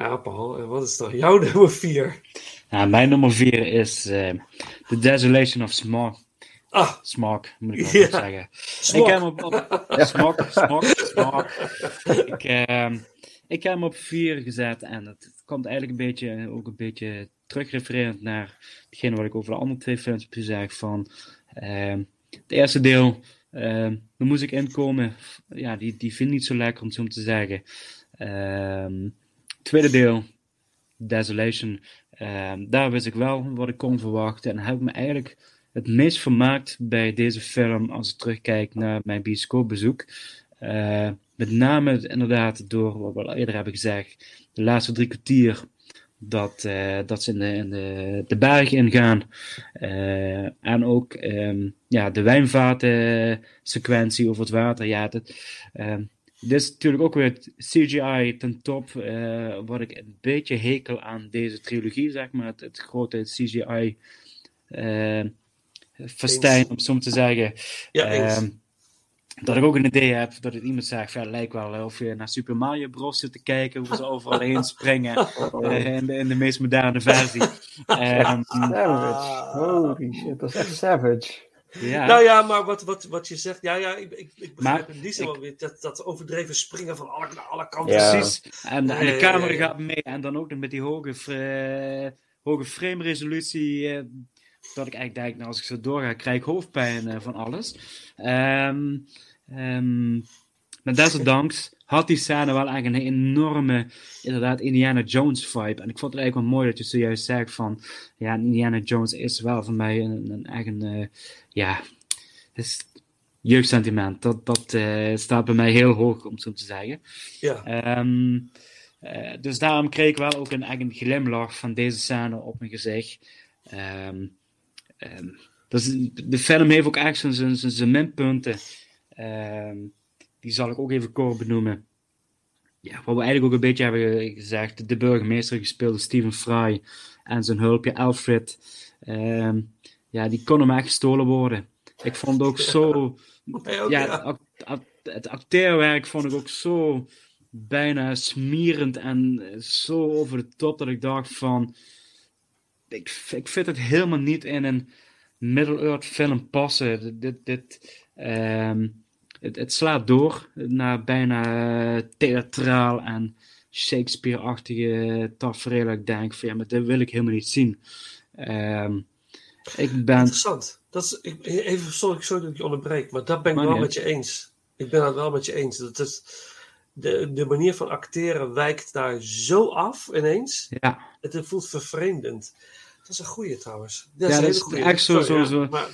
Ja, Paul, en wat is dan jouw nummer 4? Ja, mijn nummer 4 is eh, The Desolation of Smog. Ah, Smog, moet ik wel Ja. zeggen. Smog. Ik heb hem op, op smog, smog, smog. Ik, ehm, ik heb hem op 4 gezet en het, komt eigenlijk een beetje, ook een beetje terugrefererend naar hetgene wat ik over de andere twee films heb gezegd. Van, ehm, het eerste deel, ehm daar moest ik inkomen. Ja, die, die vind ik niet zo lekker om het zo te zeggen. Ehm, tweede deel, Desolation. Ehm, daar wist ik wel wat ik kon verwachten. En heb ik me eigenlijk het meest vermaakt bij deze film als ik terugkijk naar mijn bioscoopbezoek. Eh, met name inderdaad door wat we al eerder hebben gezegd, de laatste drie kwartier dat, eh, dat ze in de, in de, de berg ingaan. Eh, en ook ehm, ja, de wijnvaten sequentie over het water. Ja, dat, ehm, dit is natuurlijk ook weer het CGI ten top, eh, wat ik een beetje hekel aan deze trilogie, zeg maar. Het, het grote CGI eh festijn, om zo te zeggen. Ja. Ehm, dat ik ook een idee heb dat het iemand zegt, ja, lijkt wel of je naar Super Mario Bros zit te kijken, hoe ze overal heen springen eh, in, de, in de meest moderne versie. Ehm, Savage. Holy shit, dat is echt savage. Ja. Nou ja, maar wat, wat, wat je zegt, ja, ja, ik, ik, ik begrijp Maar in die zin ik- wel weer dat, dat overdreven springen van alle, naar alle kanten. Ja. Precies. En, en de camera ja, gaat mee en dan ook nog met die hoge, hoge frame resolutie. eh, dat ik eigenlijk denk, nou, als ik zo doorga, krijg ik hoofdpijn eh, van alles. Ehm ehm maar desondanks had die scène wel eigenlijk een enorme, inderdaad, Indiana Jones vibe. En ik vond het eigenlijk wel mooi dat je zojuist zegt van, ja, Indiana Jones is wel voor mij een, een eigen, eh, ja, is jeugdsentiment. Dat, dat eh, staat bij mij heel hoog, om zo te zeggen. Ja. Ehm, eh, dus daarom kreeg ik wel ook een eigen glimlach van deze scène op mijn gezicht. Ehm, ehm, dus de film heeft ook echt zijn, zijn, zijn, zijn minpunten. Ehm, die zal ik ook even kort benoemen. Ja, wat we eigenlijk ook een beetje hebben gezegd. De burgemeester gespeeld door Stephen Fry. En zijn hulpje Alfred. Ehm, ja, die kon hem echt gestolen worden. Ik vond ook zo... Ook, ja, het het acteerwerk vond ik ook zo bijna smerend en zo over de top dat ik dacht van... Ik, ik vind het helemaal niet in een Middle-earth film passen. Dit, dit, dit, ehm, het, het slaat door naar bijna eh, theatraal en Shakespeare-achtige tafereel. dat Ik denk van ja, maar dit wil ik helemaal niet zien. Ehm, ik ben... Interessant. Dat is, ik, even, sorry, sorry dat ik je onderbreek, maar dat ben ik Maar wel niet met je eens. Ik ben het wel met je eens. Dat is, de, de manier van acteren wijkt daar zo af ineens. Ja, Het voelt vervreemdend. Dat is een goeie trouwens. Dat Ja, een dat is goeie. echt zo- Sorry, zo- ja, zo. Maar,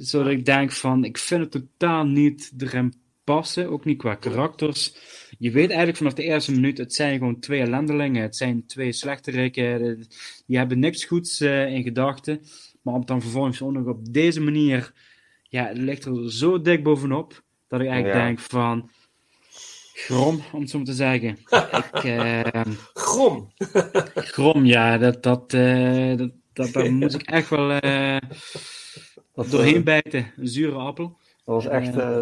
zodat ik denk van, ik vind het totaal niet erin passen, ook niet qua karakters. Je weet eigenlijk vanaf de eerste minuut, het zijn gewoon twee ellendelingen, het zijn twee slechterikken, de- die hebben niks goeds eh, in gedachten, maar om dan vervolgens ook nog op deze manier, ja, het ligt er zo dik bovenop, dat ik eigenlijk Ja. denk van, grom, om het zo maar te zeggen. ik, eh, grom. grom, ja, dat, dat, eh, dat, dat, daar moet ik echt wel eh, Dat, doorheen eh, bijten, een zure appel. Dat was echt. Eh.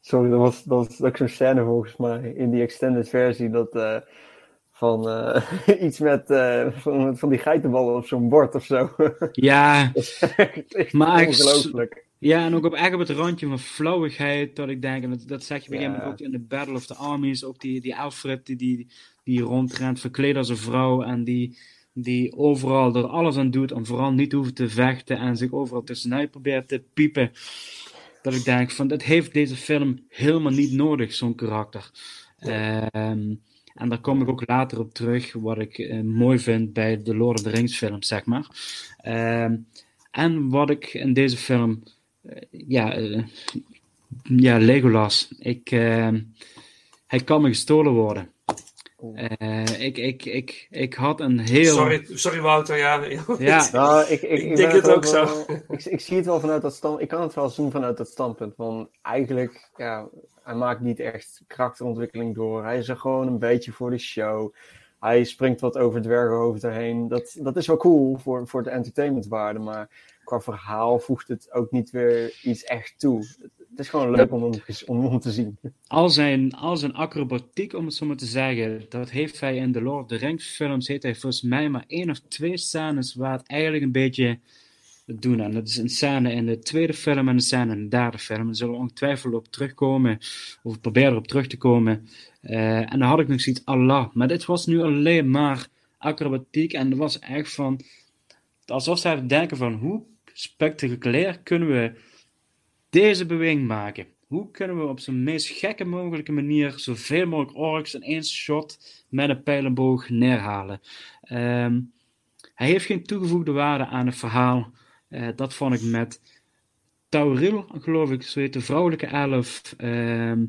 sorry, dat was, dat was ook zo'n scène volgens mij in die extended versie. Dat eh, van eh, iets met eh, van, van die geitenballen op zo'n bord of zo. Ja, dat is echt, echt Maar ik- ongelooflijk. Ja, en ook op, echt op het randje van flauwigheid, dat ik denk, en dat, dat zeg je Ja. moment ook in de Battle of the Armies, ook die, die Alfred die, die, die rondrent verkleed als een vrouw en die, die overal er alles aan doet om vooral niet te hoeven te vechten en zich overal tussenuit probeert te piepen. Dat ik denk van, dat heeft deze film helemaal niet nodig, zo'n karakter. Ehm, en daar kom ik ook later op terug, wat ik eh, mooi vind bij de Lord of the Rings films, zeg maar. Ehm, en wat ik in deze film eh, ja, eh, ja, Legolas. Ik, eh, hij kan me gestolen worden. Eh, ik, ik, ik, ik had een heel. Sorry, sorry Wouter. Ja, Ja. Nou, ik, ik, Ik ik, denk het ook wel- zo. Ik, ik zie het wel vanuit dat stand. Ik kan het wel zien vanuit dat standpunt. Want eigenlijk, ja, hij maakt niet echt karakterontwikkeling door. Hij is er gewoon een beetje voor de show. Hij springt wat over dwergenhoofd erheen. Dat, dat is wel cool voor, voor de entertainmentwaarde. Maar qua verhaal voegt het ook niet weer iets echt toe. Het is gewoon leuk om om hem te zien. Al zijn, al zijn acrobatiek, om het zo maar te zeggen, dat heeft hij in de Lord of the Rings films, heeft hij volgens mij maar één of twee scènes waar het eigenlijk een beetje doen. En dat is een scène in de tweede film en een scène in de derde film. Daar zullen we ongetwijfeld op terugkomen, of proberen erop terug te komen. Eh, en dan had ik nog zoiets, Allah. Maar dit was nu alleen maar acrobatiek en dat was echt van, alsof ze denken van, hoe spectaculair kunnen we deze beweging maken? Hoe kunnen we op zo'n meest gekke mogelijke manier zoveel mogelijk orks in één shot met een pijlenboog neerhalen? Ehm, hij heeft geen toegevoegde waarde aan het verhaal. Eh, dat vond ik met Tauril, geloof ik, zo heet de vrouwelijke elf. ehm,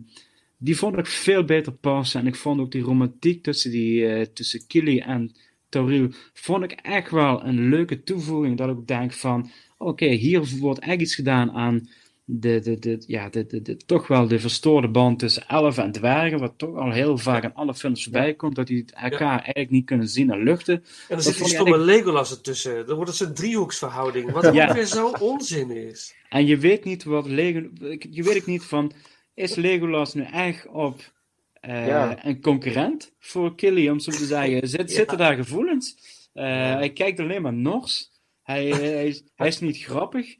die vond ik veel beter passen. En ik vond ook die romantiek tussen, die, eh, tussen Kili en Tauril, vond ik echt wel een leuke toevoeging. Dat ik denk van, oké, hier wordt echt iets gedaan aan de, de, de, ja, de, de, de, toch wel de verstoorde band tussen elfen en dwergen, wat toch al heel vaak in alle films voorbij komt, dat die elkaar eigenlijk niet kunnen zien en luchten. En dan Dat zit die ik stomme eigenlijk- Legolas ertussen. Dan wordt het zo'n driehoeksverhouding. Wat Ja. ook weer zo onzin is. En je weet niet wat Lego, je weet ook niet van, is Legolas nu echt op eh, Ja. een concurrent voor Killy, om zo te zeggen? Zit, Zitten daar gevoelens? Eh, Hij kijkt alleen maar nors. Hij, hij, is, hij is niet grappig.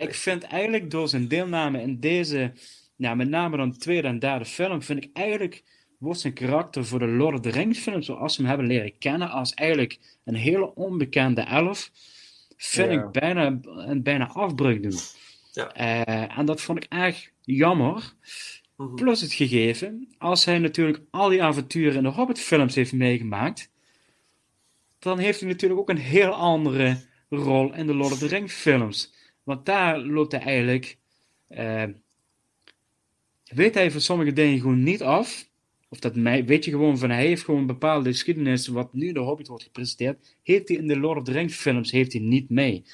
Ik vind eigenlijk door zijn deelname in deze, ja, met name dan tweede en derde film, vind ik eigenlijk wordt zijn karakter voor de Lord of the Rings film, zoals we hem hebben leren kennen, als eigenlijk een hele onbekende elf, vind Ja. ik bijna, een bijna afbreuk doen. Ja. Eh, en dat vond ik echt jammer. Mhm. Plus het gegeven, als hij natuurlijk al die avonturen in de Hobbit-films heeft meegemaakt, dan heeft hij natuurlijk ook een heel andere rol in de Lord of the Rings-films. Want daar loopt hij eigenlijk. eh, weet hij van sommige dingen gewoon niet af. Of dat weet je gewoon van hij heeft gewoon een bepaalde geschiedenis, wat nu de Hobbit wordt gepresenteerd, heeft hij in de Lord of the Rings films heeft hij niet mee.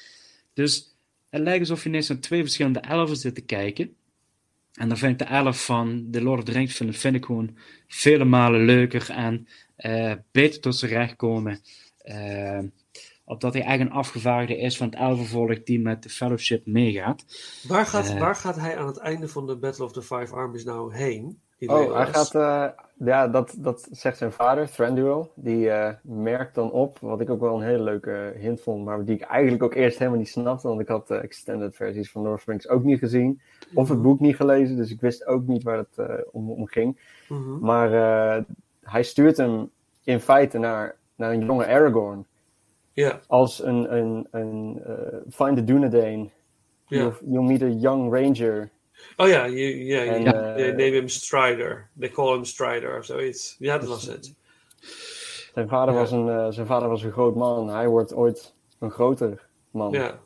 Dus het lijkt alsof je ineens naar twee verschillende elfen zit te kijken. En dan vind ik de elf van de Lord of the Rings film vind ik gewoon vele malen leuker en eh, beter tot zijn recht komen. Eh, opdat hij eigenlijk een afgevaardigde is van het elfenvolk die met de Fellowship meegaat. Waar, gaat, Eh. waar gaat hij aan het einde van de Battle of the Five Armies nou heen? Die Oh, hij gaat, eh, ja, dat, dat zegt zijn vader, Thranduil. Die eh, merkt dan op, wat ik ook wel een hele leuke hint vond, maar die ik eigenlijk ook eerst helemaal niet snapte, want ik had de extended versies van Lord of the Rings ook niet gezien, of het boek niet gelezen, dus ik wist ook niet waar het om, om ging. Mhm. Maar eh, hij stuurt hem in feite naar, naar een jonge Aragorn, Ja, als een, een, een eh, Find the Dunedain. ja. You'll, you'll meet a young ranger. Oh ja, je, En, je eh, neem hem Strider. They call him Strider of zoiets. Ja, dat was het. Zijn vader, was een, eh, zijn vader was een groot man. Hij wordt ooit een groter man. Ja,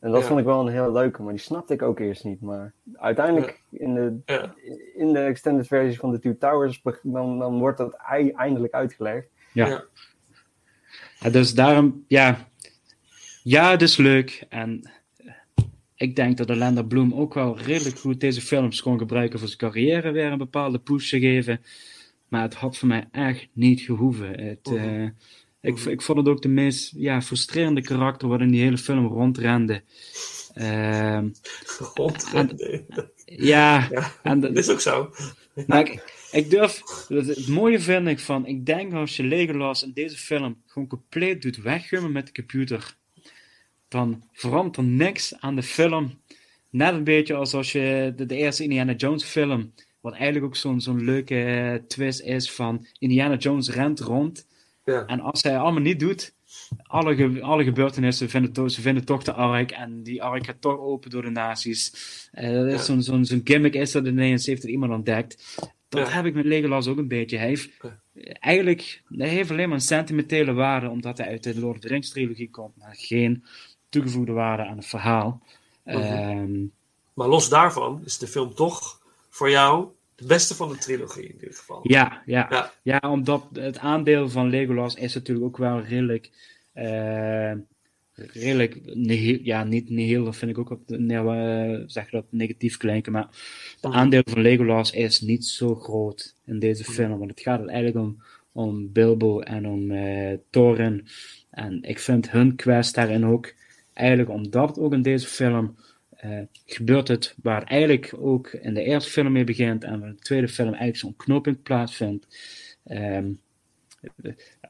En dat Ja. vond ik wel een heel leuke, maar die snapte ik ook eerst niet. Maar uiteindelijk in, de, ja. in de extended versie van The Two Towers, dan, dan wordt dat ei- eindelijk uitgelegd. Ja. Dus daarom, ja, ja, het is leuk. En eh, ik denk dat Orlando Bloom ook wel redelijk goed deze films kon gebruiken voor zijn carrière, weer een bepaalde push te geven. Maar het had voor mij echt niet gehoeven. Het, Mhm. eh, ik, ik vond het ook de meest ja, frustrerende karakter wat in die hele film rondrende. Rondrennen. ja, Ja, en dat is ook zo. maar ik, ik durf, het, mooie vind ik van, ik denk als je Legolas in deze film gewoon compleet doet weggummen met de computer, dan verandert er niks aan de film. Net een beetje als als je de, de eerste Indiana Jones film, wat eigenlijk ook zo'n zo'n leuke eh, twist is van Indiana Jones rent rond. Ja. En als hij allemaal niet doet, alle, ge- alle gebeurtenissen vinden, to- ze vinden toch de ark en die ark gaat toch open door de nazi's. Eh, dat is zo'n zo'n zo'n gimmick is dat ineens heeft er iemand ontdekt. Dat Ja. heb ik met Legolas ook een beetje. Hij heeft eigenlijk hij heeft alleen maar een sentimentele waarde omdat hij uit de Lord of the Rings trilogie komt, maar geen toegevoegde waarde aan het verhaal. Mhm. Ehm, Maar los daarvan is de film toch voor jou de beste van de trilogie in dit geval. Ja, ja. Ja. ja. omdat het aandeel van Legolas is natuurlijk ook wel redelijk. eh, redelijk. ja, niet nihil, dat vind ik ook wat. Nou, eh, zeg je dat negatief klinken. Maar het aandeel van Legolas is niet zo groot in deze film. Want het gaat er eigenlijk om, om Bilbo en om eh Thorin. En ik vind hun quest daarin ook. Eigenlijk omdat het ook in deze film. eh, gebeurt het waar het eigenlijk ook in de eerste film mee begint en waar de tweede film eigenlijk zo'n knooppunt plaatsvindt. Ehm,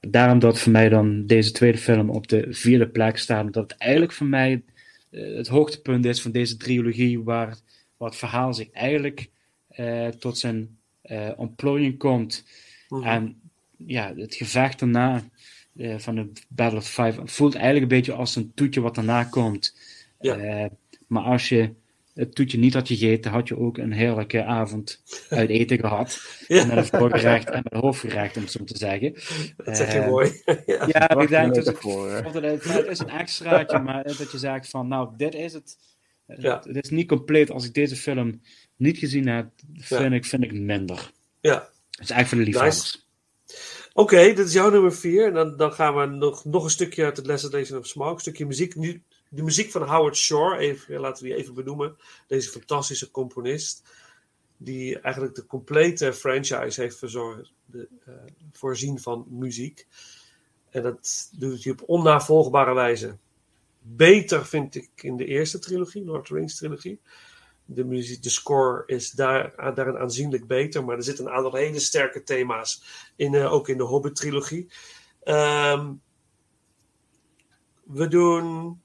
daarom dat voor mij dan deze tweede film op de vierde plek staat, omdat het eigenlijk voor mij eh, het hoogtepunt is van deze trilogie, waar, waar het verhaal zich eigenlijk eh, tot zijn eh, ontplooiing komt. Mhm. En ja, het gevecht daarna van de Battle of Five voelt eigenlijk een beetje als een toetje wat daarna komt. Ja. Maar als je het toetje niet had gegeten, had je ook een heerlijke avond uit eten gehad. Ja. Met een voorgerecht en met een hoofdgerecht, om het zo te zeggen. Dat zeg je Eh, mooi. ja. Ja, ik denk dat het, het is een extraatje, maar dat je zegt van, nou, dit is het. Ja. Het is niet compleet. Als ik deze film niet gezien heb, vind, ik, vind ik minder. ja. Het is echt voor de liefhebbers. Oké, dit is jouw nummer vier. En dan, dan gaan we nog, nog een stukje uit het Lesson of Smoke. Een stukje muziek. Nu, de muziek van Howard Shore. Even, laten we die even benoemen. Deze fantastische componist. Die eigenlijk de complete franchise heeft verzorgd. De, eh, voorzien van muziek. En dat doet hij op onnavolgbare wijze. Beter vind ik in de eerste trilogie, Lord of the Rings trilogie. De, muziek, de score is daar, daarin aanzienlijk beter, maar er zitten een aantal hele sterke thema's in, eh, ook in de Hobbit-trilogie. Ehm, we doen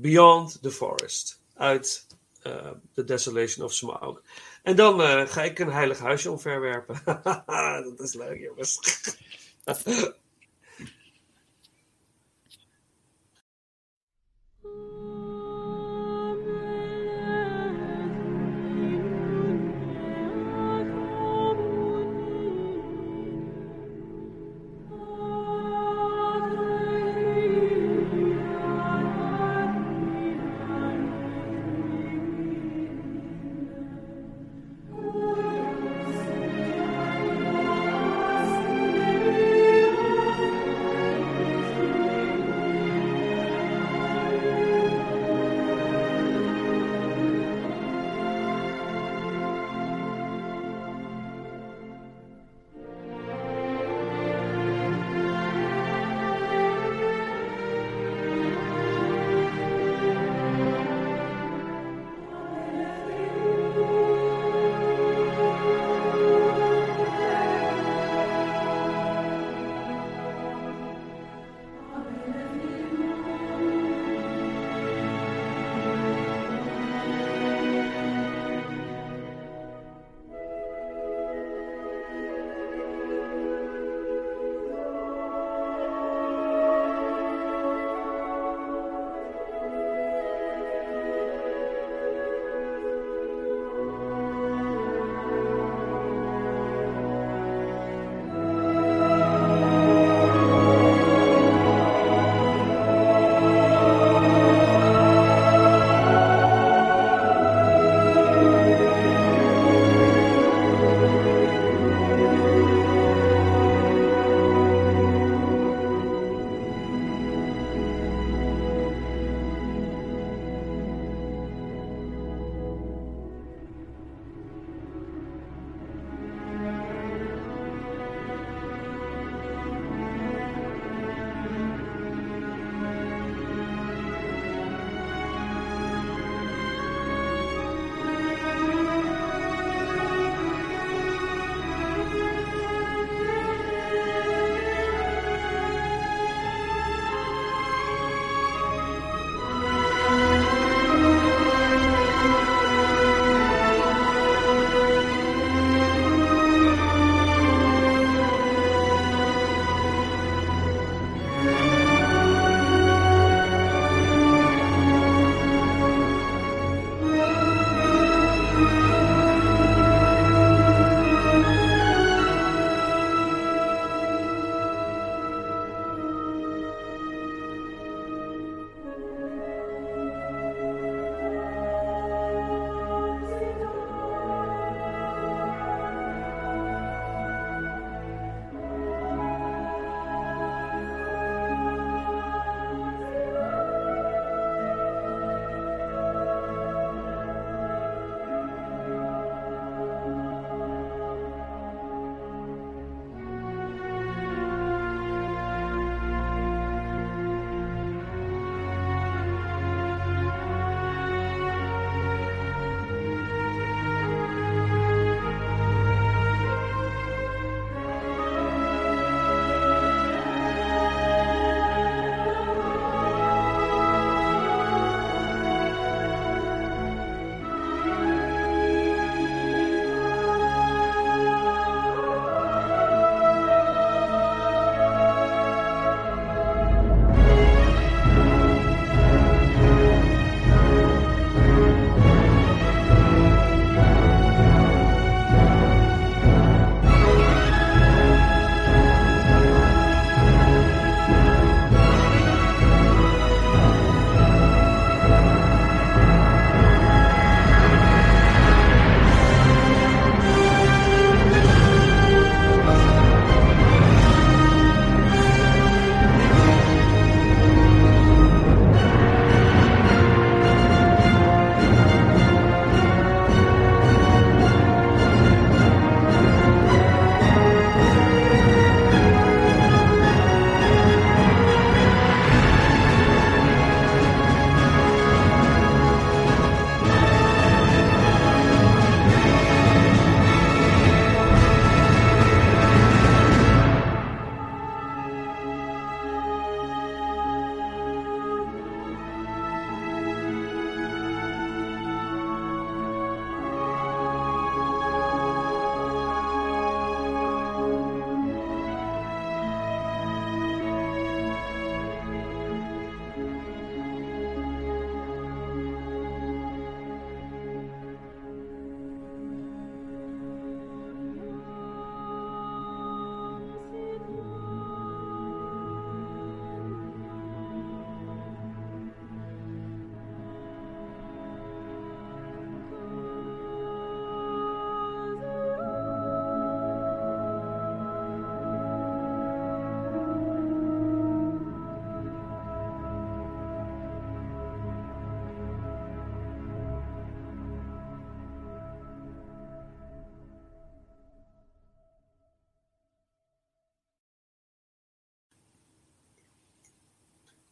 Beyond the Forest uit eh, The Desolation of Smaug. En dan eh, ga ik een heilig huisje omverwerpen. Dat is leuk, jongens.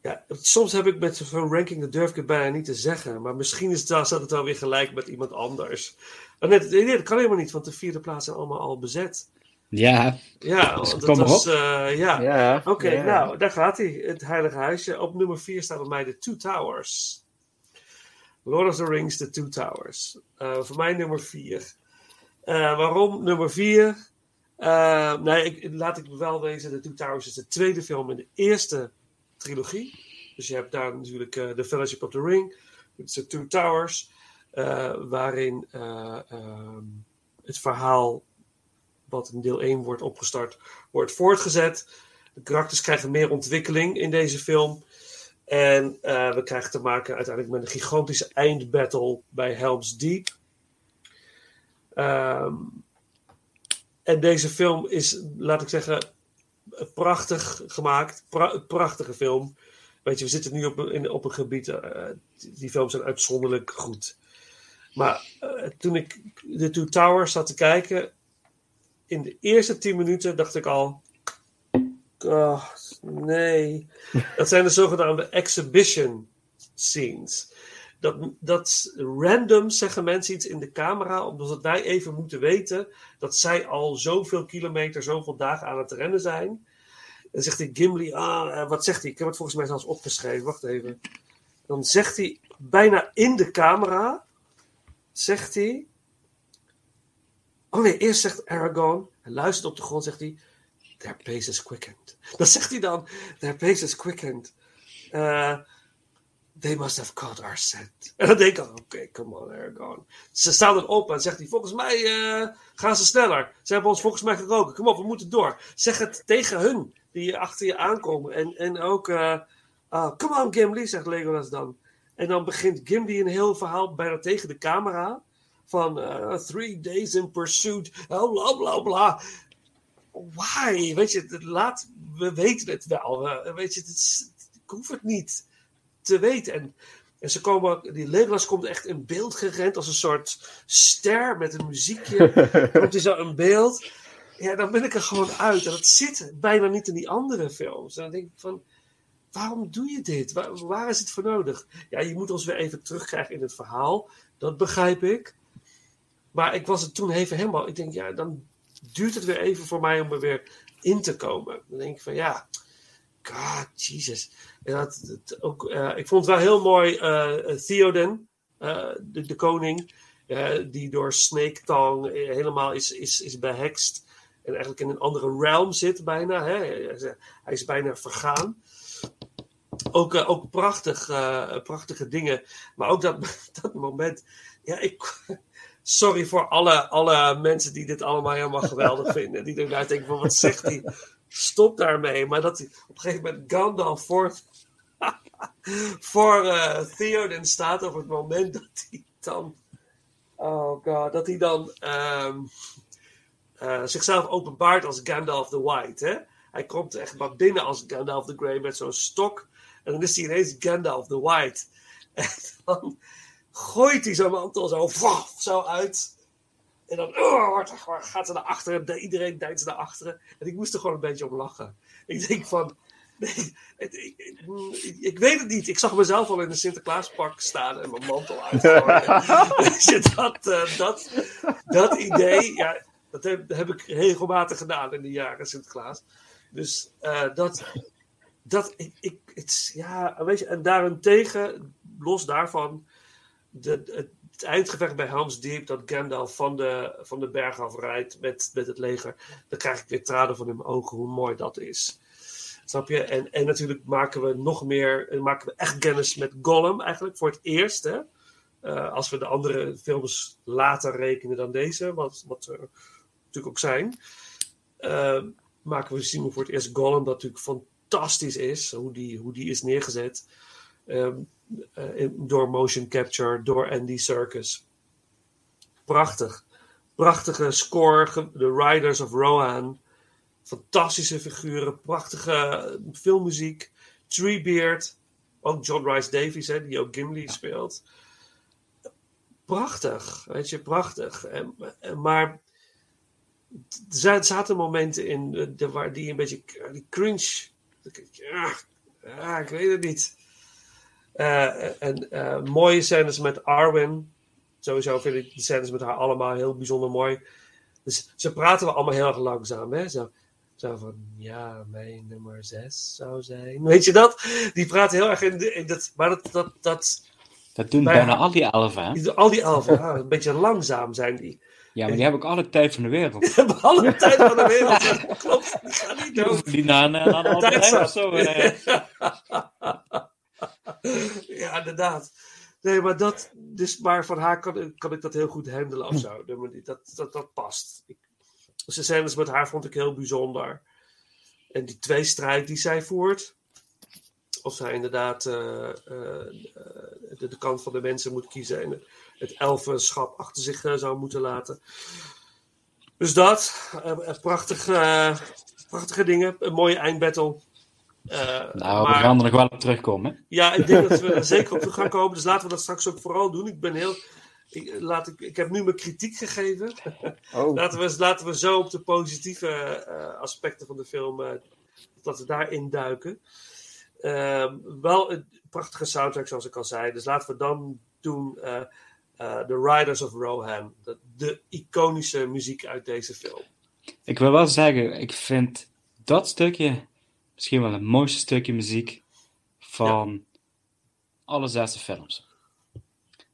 Ja, soms heb ik met zo'n ranking, dat durf ik het bijna niet te zeggen. Maar misschien is het, staat het wel weer gelijk met iemand anders. Oh, nee, nee, dat kan helemaal niet, want de vierde plaats zijn allemaal al bezet. Ja, Ja, Dus want kom dat maar was, eh, ja. Ja, Oké, ja. nou, daar gaat hij. Het Heilige Huisje. Op nummer 4 staat bij mij de Two Towers. Lord of the Rings, The Two Towers. Eh, voor mij nummer 4. waarom nummer 4? nee, ik, laat ik wel wezen, The Two Towers is de tweede film in de eerste trilogie. Dus je hebt daar natuurlijk eh, The Fellowship of the Ring. The Two Towers. eh, waarin eh, ehm, het verhaal wat in deel 1 wordt opgestart, wordt voortgezet. De karakters krijgen meer ontwikkeling in deze film. En we krijgen te maken uiteindelijk met een gigantische eindbattle bij Helm's Deep. Ehm, en deze film is, laat ik zeggen, prachtig gemaakt. Pra- prachtige film. Weet je, we zitten nu op, een- in, op een gebied, eh, die, films zijn uitzonderlijk goed. Maar eh, toen ik de Two Towers zat te kijken, in de eerste tien minuten dacht ik al. Nee. Dat zijn de zogenaamde exhibition scenes. Dat, dat random zeggen mensen iets in de camera, omdat wij even moeten weten dat zij al zoveel kilometer, zoveel dagen aan het rennen zijn. Dan zegt hij Gimli, ah, eh, wat zegt hij? Ik heb het volgens mij zelfs opgeschreven, wacht even. Dan zegt hij bijna in de camera, zegt hij, Oh nee, eerst zegt Aragorn, hij luistert op de grond, zegt hij, their pace is quickened. Dan zegt hij dan, their pace is quickened. Uh, they must have caught our scent. En dan denk ik, oké, come on Aragorn. Ze staan dan op en zegt hij, volgens mij uh, gaan ze sneller. Ze hebben ons volgens mij geroken. Kom op, we moeten door. Zeg het tegen hun, die achter je aankomen. En, en ook, uh, uh, come on Gimli, zegt Legolas dan. En dan begint Gimli een heel verhaal bijna tegen de camera van uh, three days in pursuit, oh, bla bla bla. Why? Weet je, laat, we weten het wel. Weet je, het ik hoef het niet te weten. En, en ze komen, die Legolas komt echt in beeld gerend als een soort ster met een muziekje. komt hij zo in beeld. Ja, dan ben ik er gewoon uit. En dat zit bijna niet in die andere films. En dan denk ik van, waarom doe je dit? Waar, waar is het voor nodig? Ja, je moet ons weer even terugkrijgen in het verhaal. Dat begrijp ik. Maar ik was het toen even helemaal. Ik denk, ja, dan duurt het weer even voor mij om er weer in te komen. Dan denk ik van ja, God, Jesus. Ook, uh, ik vond het wel heel mooi, uh, Theoden, uh, de, de, koning, die door Snake Tongue helemaal is, is, is behekst. En eigenlijk in een andere realm zit bijna. Hè? Hij is bijna vergaan. Ook, ook prachtig, prachtige dingen. Maar ook dat, dat moment. Ja, ik, sorry voor alle, alle mensen die dit allemaal helemaal geweldig vinden. Die eruit denken van, wat zegt hij? Stop daarmee. Maar dat hij op een gegeven moment Gandalf voor, voor uh, Theoden staat op het moment dat hij dan... Oh god, dat hij dan um, uh, zichzelf openbaart als Gandalf the White. Hè? Hij komt echt maar binnen als Gandalf the Grey met zo'n stok. En dan is hij ineens Gandalf the White. En dan gooit hij zijn mantel zo, zo uit. En dan oh, gaat ze naar achteren. Iedereen denkt naar achteren. En ik moest er gewoon een beetje om lachen. Ik denk van. Nee, ik, ik, ik, weet het niet. Ik zag mezelf al in een Sinterklaaspak staan en mijn mantel uitgooien. dat, uh, dat, dat idee, ja, dat heb, heb, ik regelmatig gedaan in de jaren Sinterklaas. Dus uh, dat, dat ik, ik het, ja, weet je, en daarentegen, los daarvan, de, het, het eindgevecht bij Helm's Deep, dat Gandalf van de, van de berg afrijdt met, met het leger, dan krijg ik weer tranen van in mijn ogen hoe mooi dat is. Snap je? En, en natuurlijk maken we nog meer, maken we echt kennis met Gollum eigenlijk voor het eerst. Uh, als we de andere films later rekenen dan deze, wat, wat er natuurlijk ook zijn, uh, maken we zien we voor het eerst Gollum, dat natuurlijk fantastisch is, hoe die, hoe die is neergezet. Uh, door motion capture, door Andy Serkis. Prachtig. Prachtige score, The Riders of Rohan. Fantastische figuren, prachtige filmmuziek. Treebeard, ook John Rice Davies, hè, die ook Gimli speelt. Prachtig, weet je, prachtig. En, en, maar er zaten momenten in de, waar die een beetje die cringe. Ja, ja, ik weet het niet. Eh, en eh, mooie scènes met Arwen. Sowieso vind ik de scènes met haar allemaal heel bijzonder mooi. Dus ze praten we allemaal heel erg langzaam. Hè? Zo, zo van, ja, mijn nummer zes zou zijn. Weet je dat? Die praten heel erg in, de, in dat... Maar dat... dat, dat Dat doen Bij bijna al die elfen, hè? die- al die elfen, ja, een beetje langzaam zijn die. Ja, maar die hebben ook alle tijd van de wereld. Ze hebben alle tijd van de wereld. Ja, Klopt, die gaan niet Die dood. naar, Albert Heijn Tijd of zo. ja, inderdaad. Nee, maar dat, dus, maar van haar kan, kan ik dat heel goed handelen of zo. Dat, dat, dat past. Ik, de scènes met haar vond ik heel bijzonder. En die tweestrijd die zij voert. Of zij inderdaad eh, eh, de, de kant van de mensen moet kiezen en het elfenschap achter zich eh, zou moeten laten. Dus dat, prachtig, eh, prachtige dingen, een mooie eindbattle. Nou, we maar- gaan er nog wel op terugkomen. hè. ja, ik denk dat we er zeker op toe gaan komen. Dus laten we dat straks ook vooral doen. Ik ben heel. Ik, laat ik, ik heb nu mijn kritiek gegeven. Oh, Laten we, laten we zo op de positieve eh, aspecten van de film. eh, dat we daarin duiken. Ehm, wel een prachtige soundtrack, zoals ik al zei. Dus laten we dan doen. eh, eh, The Riders of Rohan. De, de iconische muziek uit deze film. Ik wil wel zeggen, ik vind dat stukje misschien wel het mooiste stukje muziek van alle zesde films.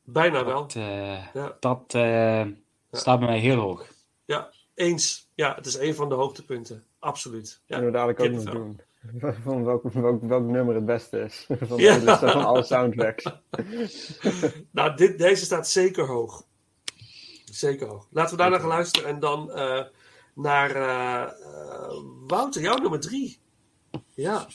Bijna wel. Dat, eh, Ja. dat eh, staat bij mij heel hoog. Ja, eens. Ja, het is een van de hoogtepunten. Absoluut. Ja. kunnen we dadelijk ook nog doen. Van welk, welk, welk nummer het beste is. Van, Ja. de- van alle soundtracks. Nou, dit, deze staat zeker hoog. Zeker hoog. Laten we daar naar gaan luisteren en dan eh, naar Wouter, jouw nummer drie. Ja.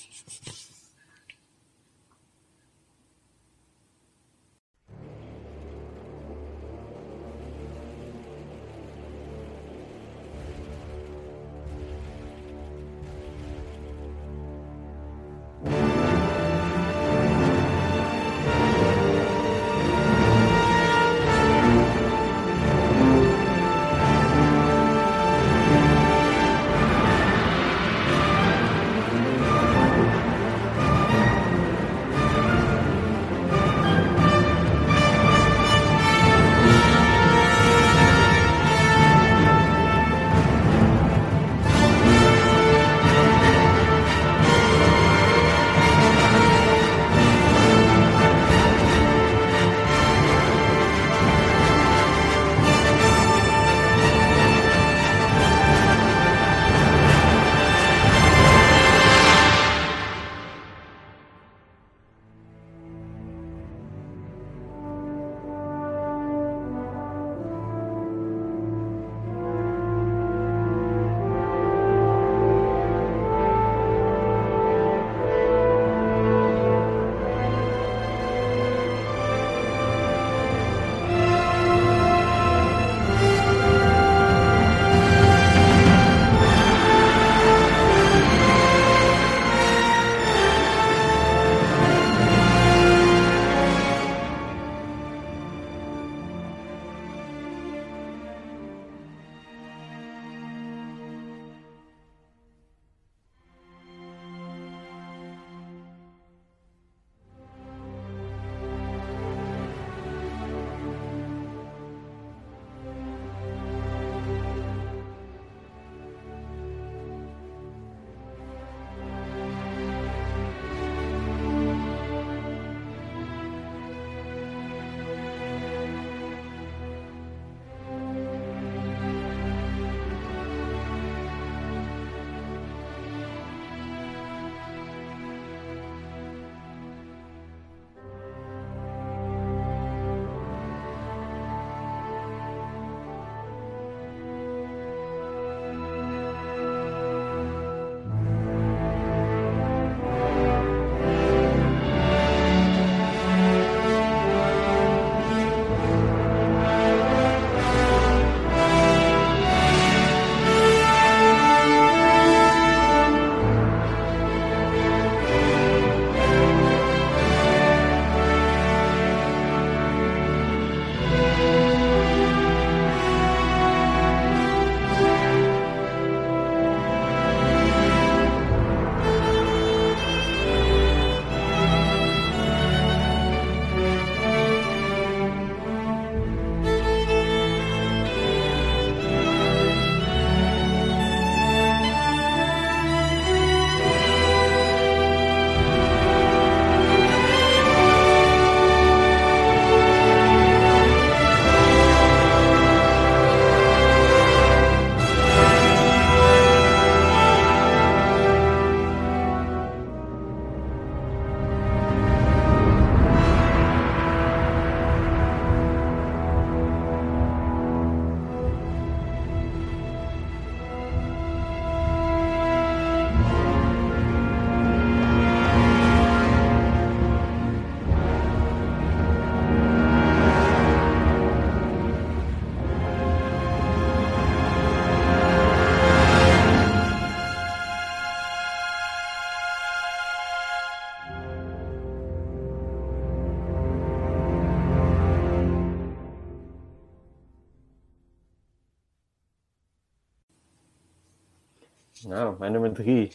Nummer drie.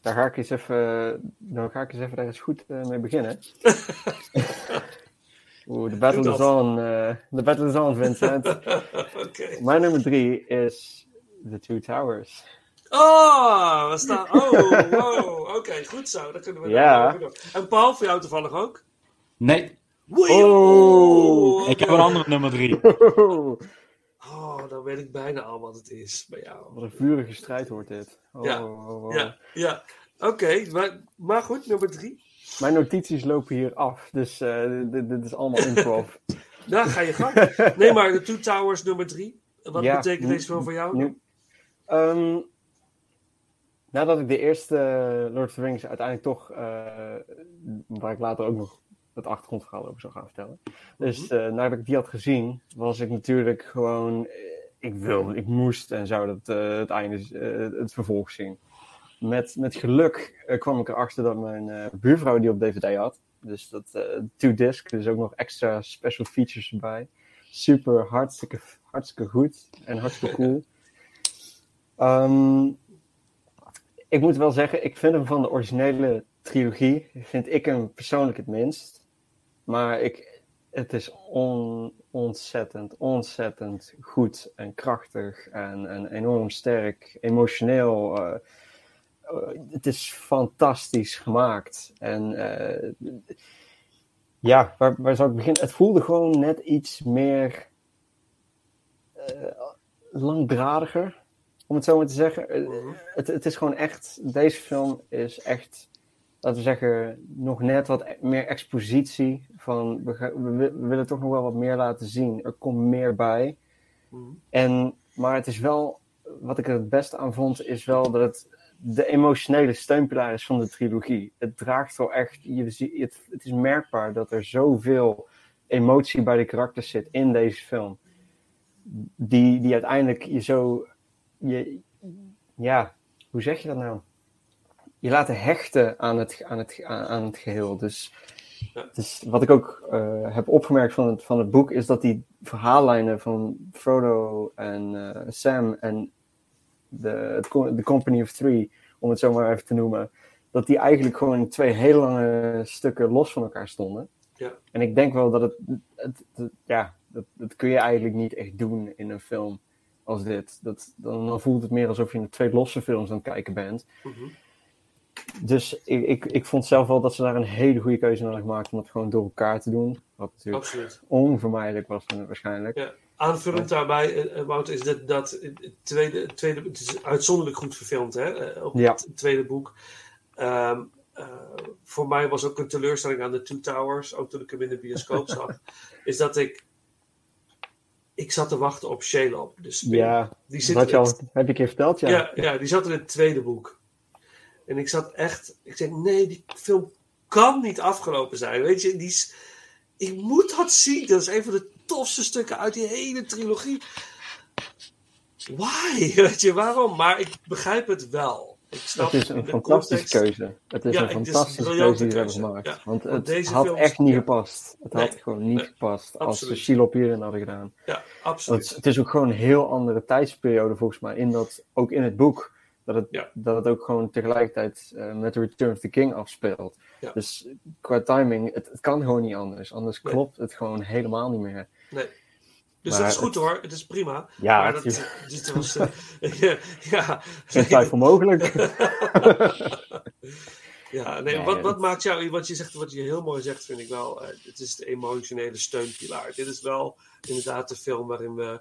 Daar ga ik eens even, dan ga ik eens even daar eens goed eh, mee beginnen. Oeh, de battle is dat. on. eh, De battle is on, Vincent. Oké. mijn nummer drie is The Two Towers. Oh, we staan. Oh, wow. Oké, goed zo. Dan kunnen we Ja. daar. En Paul, voor jou toevallig ook? Nee, Oei, Oh. ik heb een andere nummer drie. Oh, dan weet ik bijna al wat het is bij jou. Wat een vurige strijd wordt dit. Oh, Ja, oh, oh, oh. Ja, ja. Oké, maar, maar goed, nummer drie. Mijn notities lopen hier af, dus eh, dit, dit is allemaal improv. Daar ga je gang. Nee, maar de Two Towers nummer drie. Wat Ja, betekent deze film voor jou? Nu, Ehm, nadat ik de eerste Lord of the Rings uiteindelijk toch, eh, waar ik later ook nog het achtergrondverhaal over zou gaan vertellen. Dus Mhm. eh, nadat ik die had gezien, was ik natuurlijk gewoon, eh, ik wilde, ik moest en zou dat eh, het einde, het vervolg zien. Met, met geluk kwam ik erachter dat mijn buurvrouw die op DVD had. Dus dat two disc, dus ook nog extra special features erbij. Super, hartstikke, hartstikke goed en hartstikke cool. Ehm, ik moet wel zeggen, ik vind hem van de originele trilogie, vind ik hem persoonlijk het minst. Maar ik, het is on, ontzettend, ontzettend goed en krachtig en, en enorm sterk, emotioneel. eh, eh, het is fantastisch gemaakt. En eh, ja, waar, waar zou ik beginnen? Het voelde gewoon net iets meer langdradiger, om het zo maar te zeggen. Eh, het, het is gewoon echt, deze film is echt, laten we zeggen, nog net wat e- meer expositie. Van, we, we, wi- we willen toch nog wel wat meer laten zien. Er komt meer bij. Mhm. En, maar het is wel, wat ik er het beste aan vond, is wel dat het de emotionele steunpilaar is van de trilogie. Het draagt wel echt, je, het, het is merkbaar dat er zoveel emotie bij de karakters zit in deze film. Die, die uiteindelijk je zo, je, ja, hoe zeg je dat nou? Je laten hechten aan het, aan het, aan, het geheel. Dus, dus wat ik ook eh, heb opgemerkt van het, van het boek, is dat die verhaallijnen van Frodo en eh, Sam en de, de Company of Three, om het zo maar even te noemen, dat die eigenlijk gewoon in twee hele lange stukken los van elkaar stonden. Ja. En ik denk wel dat het, het, het- ja, dat, dat kun je eigenlijk niet echt doen in een film als dit. Dat, dan, dan voelt het meer alsof je naar twee losse films aan het kijken bent. Mhm. Dus ik, ik, ik vond zelf wel dat ze daar een hele goede keuze hadden gemaakt om het gewoon door elkaar te doen. Wat natuurlijk Absoluut. onvermijdelijk was waarschijnlijk. Ja. Aanvullend daarbij, eh, eh, Wouter, is dat, dat het, tweede, tweede, het is uitzonderlijk goed verfilmd, hè? eh, Ook Ja. het tweede boek. Ehm, eh, voor mij was ook een teleurstelling aan de Two Towers, ook toen ik hem in de bioscoop zag, is dat ik. Ik zat te wachten op Shelob. Spin. Ja, die zit dat je al, heb je een keer verteld, ja. ja. Ja, die zat in het tweede boek. En ik zat echt. Ik zeg, nee, die film kan niet afgelopen zijn. Weet je, die is, ik moet dat zien. Dat is een van de tofste stukken uit die hele trilogie. Why? Weet je, waarom? Maar ik begrijp het wel. Ik snap Het is een fantastische context. keuze. Het is Ja, een het is een fantastische keuze die ze hebben gemaakt. ja. Want het deze had films- echt niet gepast. Het Nee. had gewoon niet Nee. gepast als ze Shelob hierin hadden gedaan. Ja, absoluut. Het, het is ook gewoon een heel andere tijdsperiode volgens mij. In dat, ook in het boek. Dat het, Ja. dat het ook gewoon tegelijkertijd eh, met Return of the King afspeelt. Ja. Dus qua timing, het, het kan gewoon niet anders. Anders Nee. klopt het gewoon helemaal niet meer. Nee. Dus Maar dat is goed het- hoor, het is prima. Ja, maar dat, dat was, eh, ja. Geen twijfel mogelijk. Ja, nee, Nee, wat, wat maakt jou, wat je zegt, wat je heel mooi zegt, vind ik wel, eh, het is de emotionele steunpilaar. Dit is wel inderdaad de film waarin we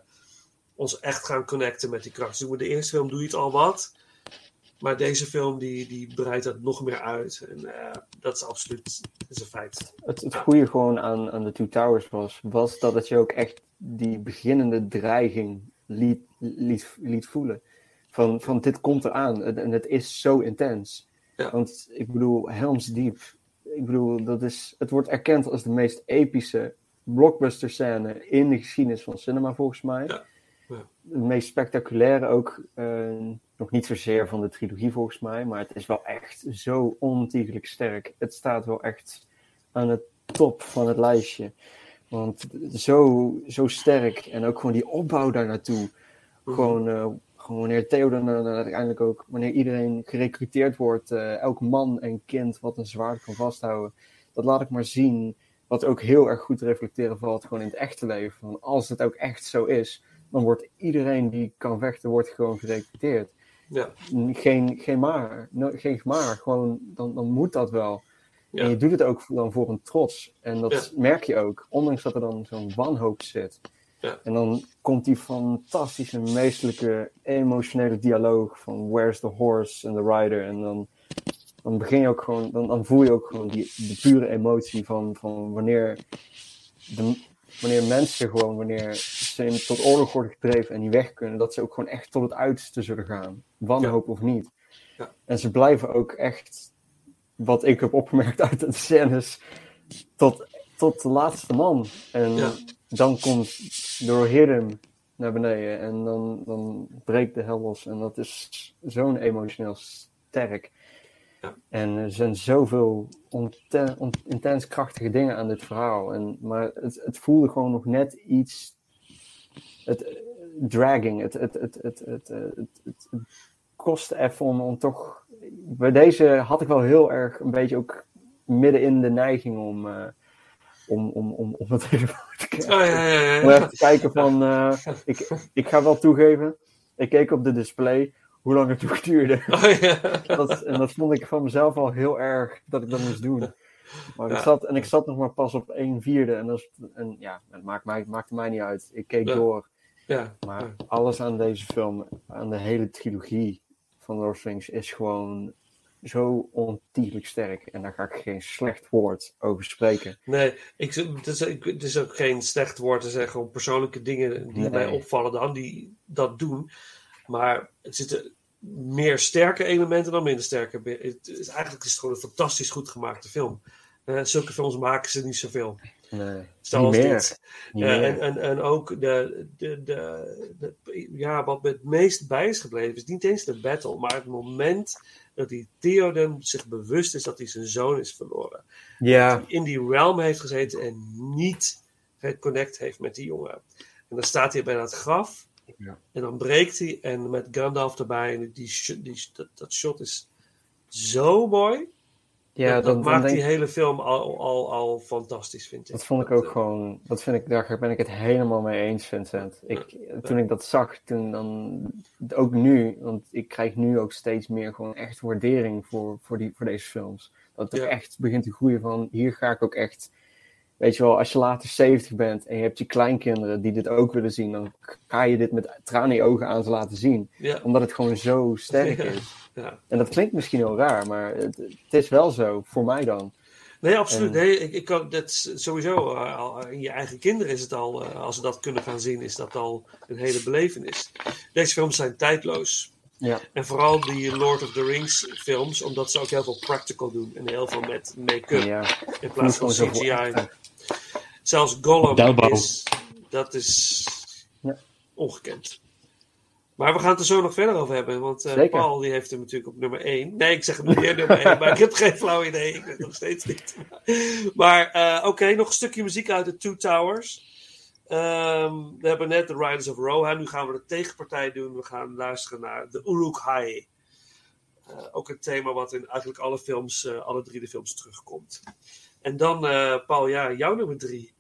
ons echt gaan connecten met die kracht. Dus de eerste film doe je het al wat, maar deze film die, die breidt dat nog meer uit. En eh, dat is absoluut dat is een feit. Het, het goede gewoon aan, aan de Two Towers was, was dat het je ook echt die beginnende dreiging liet, liet, liet voelen. Van, van dit komt eraan en, en het is zo intens. Ja. Want ik bedoel, Helms Deep, ik bedoel, dat is, het wordt erkend als de meest epische blockbuster scène in de geschiedenis van cinema volgens mij. Ja. Ja. De meest spectaculaire ook, eh, nog niet zozeer van de trilogie volgens mij, maar het is wel echt zo ontiegelijk sterk. Het staat wel echt aan het top van het lijstje. Want zo, zo sterk en ook gewoon die opbouw daar naartoe. Mhm. Gewoon, eh, gewoon wanneer Theoden dan uiteindelijk ook, wanneer iedereen gerecruiteerd wordt, eh, elk man en kind wat een zwaard kan vasthouden, dat laat ik maar zien. Wat ook heel erg goed te reflecteren valt gewoon in het echte leven. Als het ook echt zo is, dan wordt iedereen die kan vechten, wordt gewoon gerecruiteerd. Ja. Geen, geen maar, no- geen maar, gewoon dan, dan moet dat wel. Ja. En je doet het ook dan voor een trots. En dat Ja. merk je ook, ondanks dat er dan zo'n wanhoop zit. Ja. En dan komt die fantastische, meestelijke, emotionele dialoog van Where's the horse and the rider. En dan, dan begin je ook gewoon, dan, dan voel je ook gewoon die, de pure emotie van, van wanneer, de, wanneer mensen gewoon, wanneer ze in, tot oorlog worden gedreven en niet weg kunnen, dat ze ook gewoon echt tot het uiterste zullen gaan. Wanhoop of niet. Ja. En ze blijven ook echt, wat ik heb opgemerkt uit de scènes, tot, tot de laatste man. En Ja. dan komt door Hiram naar beneden en dan, dan breekt de hel los. En dat is zo'n emotioneel sterk. Ja. En er zijn zoveel on- intens krachtige dingen aan dit verhaal. En, maar het, het voelde gewoon nog net iets. Het, eh, dragging. Het, het, het, het, het, eh, het, het, het kost even om, om toch. Bij deze had ik wel heel erg een beetje ook midden in de neiging om. eh, om, om, om, om het even te kijken. Oh, ja, ja, ja. Om even te kijken van. ik, ik ga wel toegeven. Ik keek op de display hoe lang het ook duurde. Oh, ja. Dat, en dat vond ik van mezelf al heel erg dat ik dat moest doen. Maar ik zat, en ik zat nog maar pas op 1 vierde. En, dat is, en ja, het maakt mij, het maakte mij niet uit. Ik keek Ja. door. Ja. Maar alles aan deze film, aan de hele trilogie van Lord of Rings, is gewoon zo ontiegelijk sterk. En daar ga ik geen slecht woord over spreken. Nee, ik, het, is, het is ook geen slecht woord te zeggen om persoonlijke dingen die Nee. mij opvallen dan, die dat doen. Maar het zitten meer sterke elementen dan minder sterke. Het is, eigenlijk is het gewoon een fantastisch goed gemaakte film. Eh, zulke films maken ze niet zoveel. Nee, Stel als meer. dit. Meer. en, en, en ook de, de, de, de- ja, wat me het meest bij is gebleven is niet eens de battle, maar het moment dat die Theoden zich bewust is dat hij zijn zoon is verloren. ja, Dat hij in die realm heeft gezeten en niet geconnect heeft met die jongen. En dan staat hij bij dat graf Ja. en dan breekt hij en met Gandalf erbij en die, die, dat, dat shot is zo mooi. ja dat, dan, dat dan maakt die hele film al, al, al fantastisch, vind ik. Dat vond ik ook gewoon, dat vind ik, daar ben ik het helemaal mee eens, Vincent. Ik, toen ik dat zag, toen dan, ook nu, want ik krijg nu ook steeds meer gewoon echt waardering voor, voor, die, voor deze films. Dat het echt begint te groeien van, hier ga ik ook echt, weet je wel, als je later 70 bent en je hebt je kleinkinderen die dit ook willen zien, dan ga je dit met tranen in je ogen aan ze laten zien. Ja, Omdat het gewoon zo sterk Ja. is. ja. En dat klinkt misschien heel raar, maar het, het is wel zo, voor mij dan. Nee, absoluut. En- Nee, ik, ik kan, dat sowieso, eh, in je eigen kinderen is het al, eh, als ze dat kunnen gaan zien, is dat al een hele belevenis. Deze films zijn tijdloos. Ja. En vooral die Lord of the Rings films, omdat ze ook heel veel practical doen en heel veel met make-up Ja, in plaats van CGI. echt. Zelfs Gollum is, dat is Ja. ongekend. Maar we gaan het er zo nog verder over hebben, want eh. Paul die heeft hem natuurlijk op nummer 1. Nee, ik zeg het niet meer nummer 1, maar ik heb geen flauw idee. Ik weet het nog steeds niet. Maar eh, oké, nog een stukje muziek uit de Two Towers. Ehm, we hebben net The Riders of Rohan. Nu gaan we de tegenpartij doen. We gaan luisteren naar de Uruk-hai. Eh, ook een thema wat in eigenlijk alle films, eh, alle drie de films terugkomt. En dan, eh, Paul, ja, jouw nummer drie.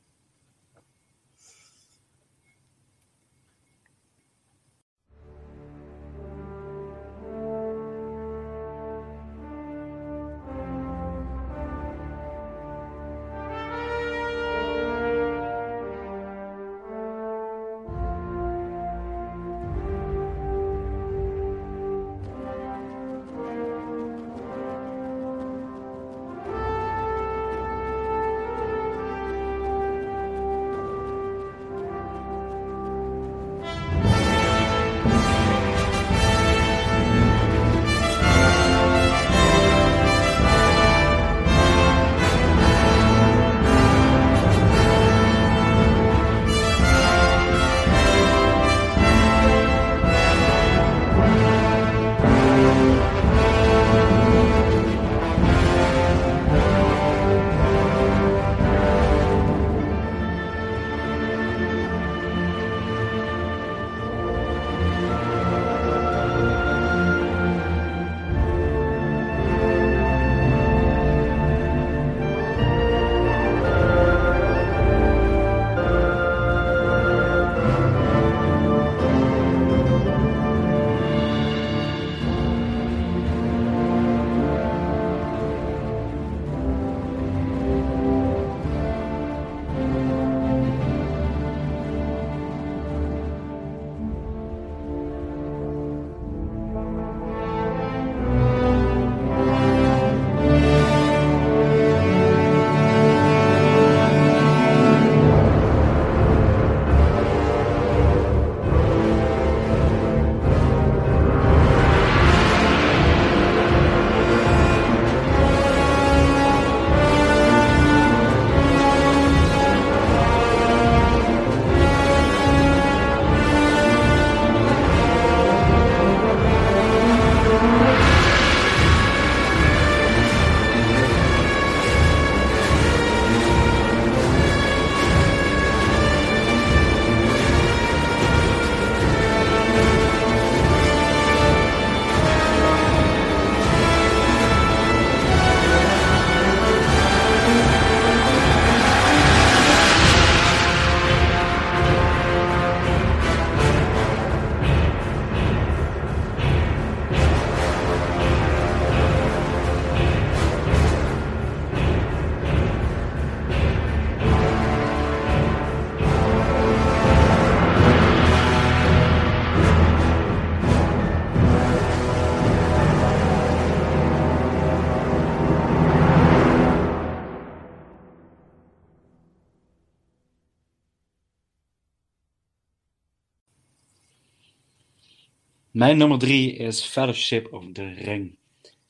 Mijn nummer drie is Fellowship of the Ring.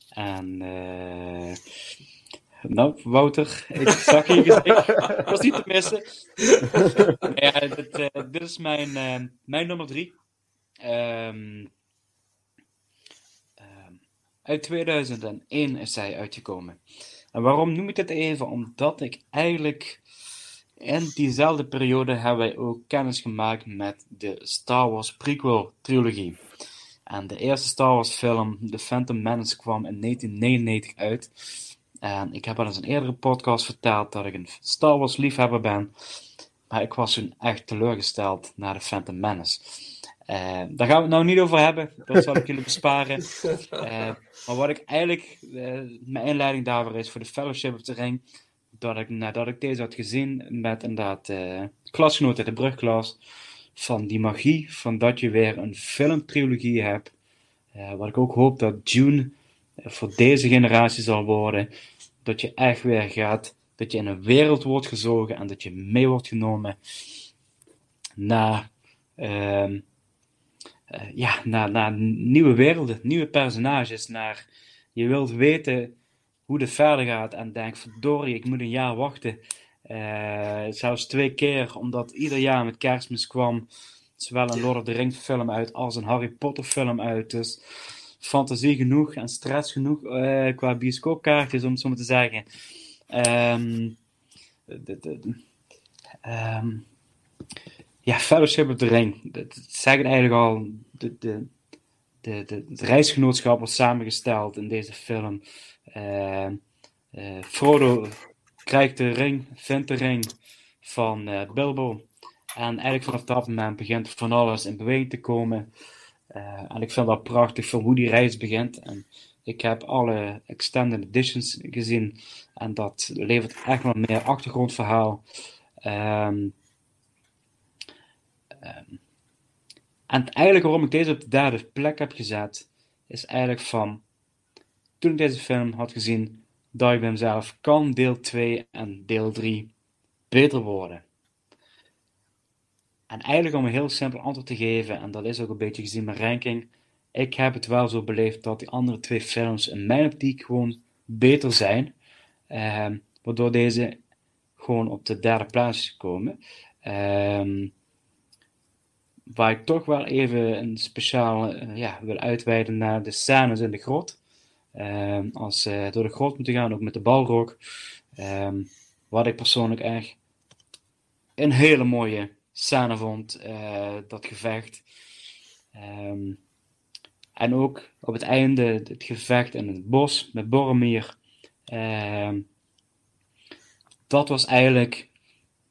En eh, nou, Wouter, ik zag je gezicht. Was niet te missen. ja, dit, eh, dit is mijn, eh, mijn nummer drie. Ehm, uit 2001 is zij uitgekomen. En waarom noem ik dit even? Omdat ik eigenlijk in diezelfde periode hebben wij ook kennis gemaakt met de Star Wars prequel trilogie. En de eerste Star Wars film, The Phantom Menace, kwam in 1999 uit. En ik heb al eens een eerdere podcast verteld dat ik een Star Wars liefhebber ben. Maar ik was toen echt teleurgesteld naar de Phantom Menace. Eh, daar gaan we het nou niet over hebben. Dat zal ik jullie besparen. Eh, maar wat ik eigenlijk, eh, mijn inleiding daarvoor is voor de Fellowship of the Ring, dat ik nadat ik deze had gezien met inderdaad klasgenoten uit de brugklas, van die magie van dat je weer een filmtrilogie hebt. eh, wat ik ook hoop dat Dune eh, voor deze generatie zal worden. Dat je echt weer gaat, dat je in een wereld wordt gezogen en dat je mee wordt genomen naar, ehm, eh, ja, naar, naar nieuwe werelden, nieuwe personages. Naar, je wilt weten hoe het verder gaat en denk, verdorie, ik moet een jaar wachten. Eh, zelfs twee keer, omdat ieder jaar met kerstmis kwam zowel een Lord of the Rings film uit als een Harry Potter film uit. Dus fantasie genoeg en stress genoeg eh, qua bioscoopkaartjes, om het zo maar te zeggen. Ehm, de, de, ehm, ja, Fellowship of the Ring. Dat zeggen eigenlijk al. De, de, de, het reisgenootschap wordt samengesteld in deze film. Eh, Frodo krijgt de ring, vindt de ring van eh, Bilbo. En eigenlijk vanaf dat moment begint van alles in beweging te komen. Eh, en ik vind dat prachtig van hoe die reis begint. En ik heb alle extended editions gezien. En dat levert echt wat meer achtergrondverhaal. Ehm, ehm, en eigenlijk waarom ik deze op de derde plek heb gezet, is eigenlijk van toen ik deze film had gezien, bij mezelf, kan deel 2 en deel 3 beter worden? En eigenlijk om een heel simpel antwoord te geven, en dat is ook een beetje gezien mijn ranking, ik heb het wel zo beleefd dat die andere twee films in mijn optiek gewoon beter zijn. Ehm, waardoor deze gewoon op de derde plaats is gekomen. Ehm, waar ik toch wel even een speciaal eh, ja, wil uitweiden naar de scènes in de grot. Ehm, als ze door de grot moeten gaan, ook met de balrog. Ehm, wat ik persoonlijk echt een hele mooie scène vond, eh, dat gevecht. Ehm, en ook op het einde het gevecht in het bos met Boromir. Dat was eigenlijk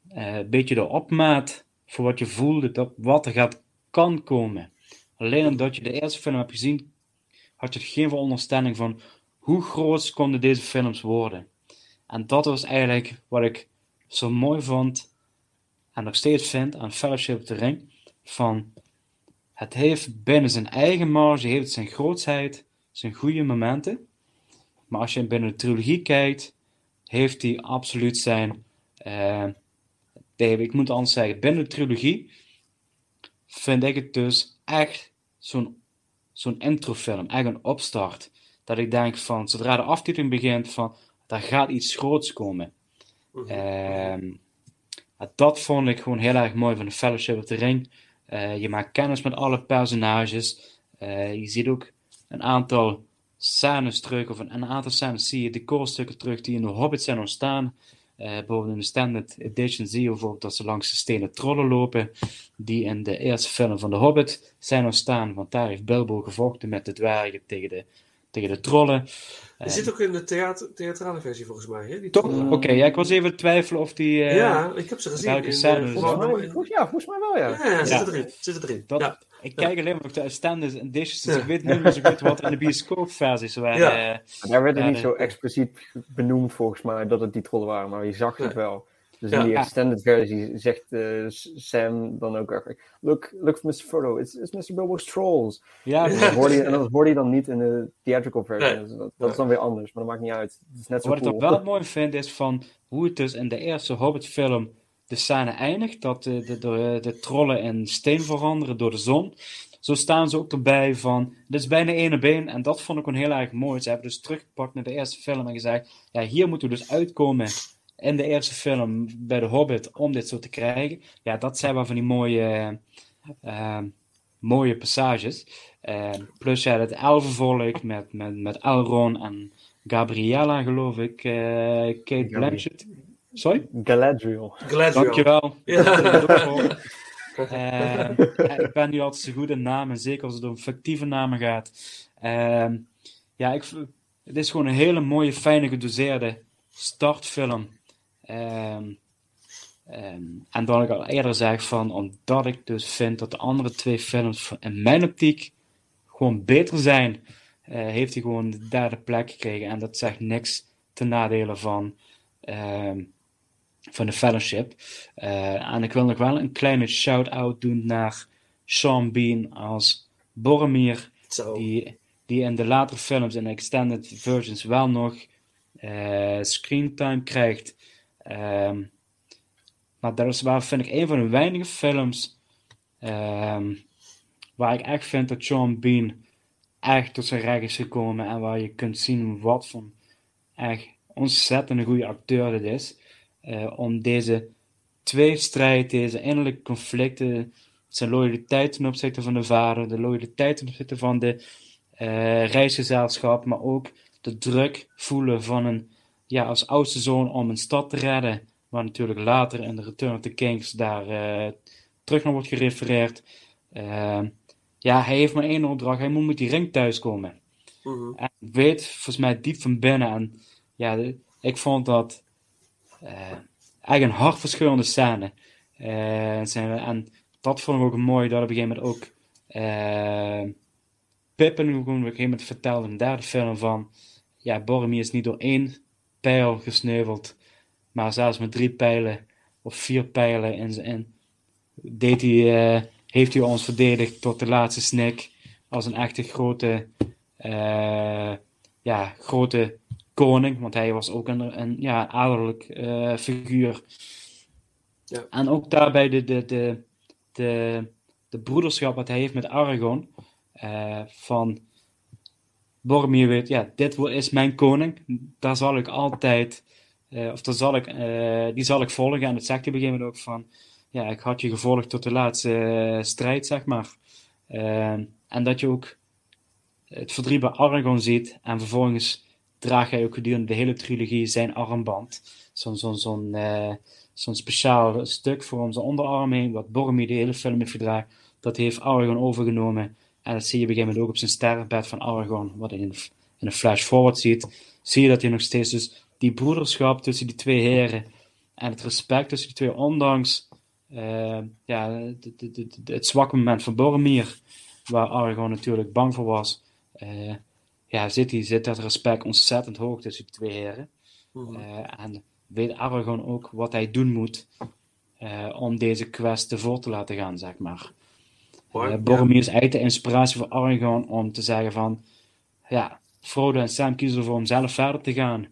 eh, een beetje de opmaat voor wat je voelde, dat wat er gaat kan komen. Alleen omdat je de eerste film hebt gezien, had je geen veronderstelling van hoe groot konden deze films worden. En dat was eigenlijk wat ik zo mooi vond en nog steeds vind aan Fellowship of the Ring. Van het heeft binnen zijn eigen marge, heeft zijn grootsheid, zijn goede momenten. Maar als je binnen de trilogie kijkt, heeft hij absoluut zijn. nee, ik moet anders zeggen, binnen de trilogie vind ik het dus echt zo'n zo'n introfilm, echt een opstart. Dat ik denk van, zodra de aftiteling begint, van, daar gaat iets groots komen. Ehm, ja, dat vond ik gewoon heel erg mooi van de Fellowship of the Ring. Eh, je maakt kennis met alle personages. Eh, je ziet ook een aantal scènes terug, of een, een aantal scènes zie je decorstukken terug die in de Hobbit zijn ontstaan. Eh, bijvoorbeeld in de Standard Edition zie je bijvoorbeeld dat ze langs de stenen trollen lopen, die in de eerste film van de Hobbit zijn ontstaan, want daar heeft Bilbo gevochten met de dwergen tegen de, tegen de trollen. Die zit ook in de theater, theatrale versie volgens mij. Hè? Die Toch? trollen. Oké, ja, ik was even twijfelen of die... eh, ja, ik heb ze gezien. welke in, scène eh, is volgens dat? mij- Volgens- ja, volgens mij wel, ja. Ja, ja, zit Ja. erin. Zit erin. Dat, Ja. Ik kijk alleen maar naar de standard editions, dus ik weet niet meer zo goed wat er in de bioscoopversies waren. Ja. eh, Daar werd het niet zo expliciet benoemd volgens mij dat het die trollen waren, maar je zag het Ja. wel. Dus in die extended versie zegt eh, Sam dan ook echt, look, look Mr. Frodo, it's, it's Mr. Bilbo's trolls. ja, En dat, hoorde je, en dat hoorde je dan niet in de theatrical versie. Nee. Dus dat, dat is dan weer anders, maar dat maakt niet uit. Het is net zo Wat ik wel mooi vind is van hoe het dus in de eerste Hobbit-film de scène eindigt. Dat de, de, de, de trollen in steen veranderen door de zon. zo staan ze ook erbij van, dit is bijna één op één. En dat vond ik gewoon heel erg mooi. Ze hebben dus teruggepakt naar de eerste film en gezegd, ja, hier moeten we dus uitkomen in de eerste film bij The Hobbit om dit zo te krijgen. Ja, dat zijn wel van die mooie, eh, mooie passages. Eh, plus ja, het elfenvolk met, met, met Elrond en Gabriella, geloof ik. eh, Kate Blanchett. Sorry? Galadriel. Galadriel. Dankjewel. Ja. Ja, ik ben niet altijd zo goed in namen, zeker als het om fictieve namen gaat. Ehm, ja, ik, het is gewoon een hele mooie, fijne, gedoseerde startfilm. Ehm, ehm, en dat ik al eerder zeg van, omdat ik dus vind dat de andere twee films in mijn optiek gewoon beter zijn, eh, heeft hij gewoon de derde plek gekregen. En dat zegt niks ten nadele van, ehm, van de Fellowship. Eh, en ik wil nog wel een kleine shout-out doen naar Sean Bean als Boromir, Zo. die, die in de latere films en extended versions wel nog eh screentime krijgt. Ehm, maar dat is wel, vind ik, een van de weinige films ehm, waar ik echt vind dat Sean Bean echt tot zijn recht is gekomen en waar je kunt zien wat voor echt ontzettend goede acteur dit is. eh, om deze tweestrijd, deze innerlijke conflicten, zijn loyaliteit ten opzichte van de vader, de loyaliteit ten opzichte van de eh, reisgezelschap, maar ook de druk voelen van een, ja, als oudste zoon om een stad te redden, waar natuurlijk later in de Return of the Kings daar eh, terug naar wordt gerefereerd. Eh, ja, hij heeft maar één opdracht, hij moet met die ring thuiskomen. Mhm. En ik weet volgens mij diep van binnen, en ja, de- ik vond dat eh, eigenlijk een hartverscheurende scène. Eh, zijn we- en dat vond ik ook mooi, dat op een gegeven moment ook gewoon op een gegeven moment vertelde in de derde film van, ja, Boromir is niet door één pijl gesneuveld, maar zelfs met drie pijlen of vier pijlen in zijn in, deed hij, eh, heeft hij ons verdedigd tot de laatste snik als een echte grote, eh, ja, grote koning, want hij was ook een, een ja, adellijk eh, figuur. Ja. En ook daarbij de, de, de, de, de broederschap wat hij heeft met Aragorn, eh, van Boromir weet, ja, dit is mijn koning, daar zal ik altijd, eh, of daar zal ik, eh, die zal ik volgen. En dat zegt hij op een gegeven moment ook van, ja, ik had je gevolgd tot de laatste eh, strijd, zeg maar. Eh, en dat je ook het verdriet bij Aragorn ziet, en vervolgens draagt hij ook gedurende de hele trilogie zijn armband. Zo'n zo'n zo'n zo'n speciaal stuk voor onze onderarm heen, wat Boromir de hele film heeft gedragen. Dat heeft Aragorn overgenomen. En dat zie je op een gegeven moment ook op zijn sterrenbed van Aragorn, wat je in, in een flash-forward ziet. Zie je dat hij nog steeds dus die broederschap tussen die twee heren en het respect tussen die twee, ondanks eh, ja, het zwakke moment van Boromir, waar Aragorn natuurlijk bang voor was, eh, ja, zit, die, zit dat respect ontzettend hoog tussen die twee heren. Mhm. Eh, en weet Aragorn ook wat hij doen moet om deze quest te voor te laten gaan, zeg maar. Ja. Boromir is eigenlijk de inspiratie voor Aragorn om te zeggen van, ja, Frodo en Sam kiezen ervoor om zelf verder te gaan.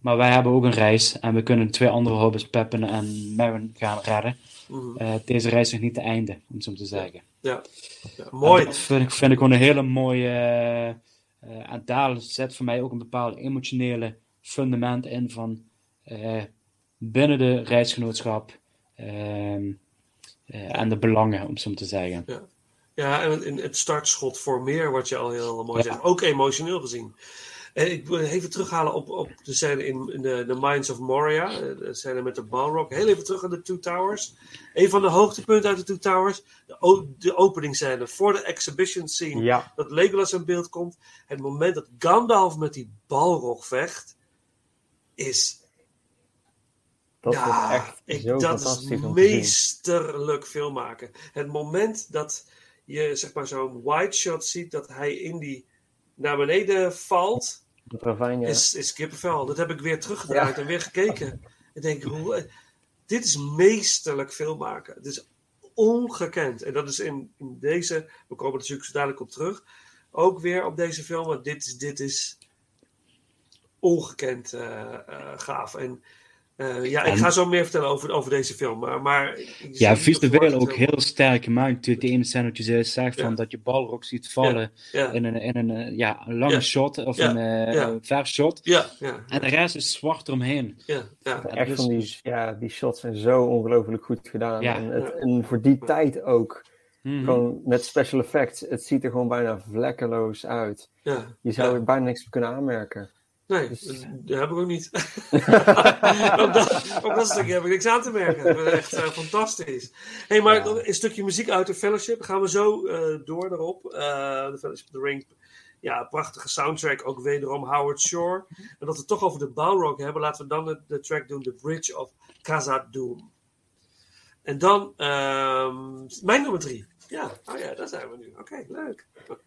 Maar wij hebben ook een reis en we kunnen twee andere hobbits, Peppen en Merrin, gaan redden. Mhm. Eh, deze reis is nog niet het einde, om het zo te zeggen. Ja. ja. Mooi. En dat vind ik, vind ik gewoon een hele mooie. eh, eh, en daar zet voor mij ook een bepaald emotionele fundament in van binnen de reisgenootschap ehm, eh, en de belangen, om zo te zeggen. Ja, en het- en het startschot voor meer, wat je al heel mooi Ja. zegt. Ook emotioneel gezien. En ik wil even terughalen op, op de scène in, in de, The Mines of Moria. eh, De scène met de Balrog. Heel even terug aan de Two Towers. Een van de hoogtepunten uit de Two Towers. De, de openingsscène voor de exhibition scene. Ja, Dat Legolas in beeld komt. Het moment dat Gandalf met die Balrog vecht. Is dat ja, echt ik, zo dat fantastisch is meesterlijk filmmaken. Het moment dat je zeg maar zo'n wide shot ziet dat hij in die naar beneden valt, De ravijn, ja. is, is kippenvel. Dat heb ik weer teruggedraaid en weer gekeken. Ik denk, hoe, dit is meesterlijk filmmaken. Het is ongekend. En dat is in, in deze, we komen er natuurlijk zo dadelijk op terug, ook weer op deze film. Want dit is, dit is ongekend eh, eh, gaaf. En Eh, ja, ik En- ga zo meer vertellen over, over deze film. Maar, maar Ja, visueel ook dat- heel sterk gemaakt. Natuurlijk, de ene scène wat je zegt van dat je balrok ziet vallen Ja, in een, in een eh, ja, een lange Ja. shot of Ja. een eh ver shot. ja, ja, En de rest is zwart eromheen. ja, ja. Echt dus- van die, ja, die shots zijn zo ongelooflijk goed gedaan. Ja. En, het, Ja. en voor die tijd ook. Mhm. Gewoon met special effects. Het ziet er gewoon bijna vlekkeloos uit. ja. Je zou Ja. er bijna niks op kunnen aanmerken. Nee, Dus- dat dat heb ik ook niet. op, dat, op dat stukje heb ik niks aan te merken. Dat is echt eh, fantastisch. hey, maar Ja. een stukje muziek uit de Fellowship. Gaan we zo eh, door daarop. Eh, de Fellowship of the Ring. Ja, prachtige soundtrack. Ook wederom Howard Shore. En dat we het toch over de Balrog hebben. Laten we dan de, de track doen. The Bridge of Khazad-dûm. En dan ehm, mijn nummer drie. Ja, oh ja, daar zijn we nu. Oké, leuk.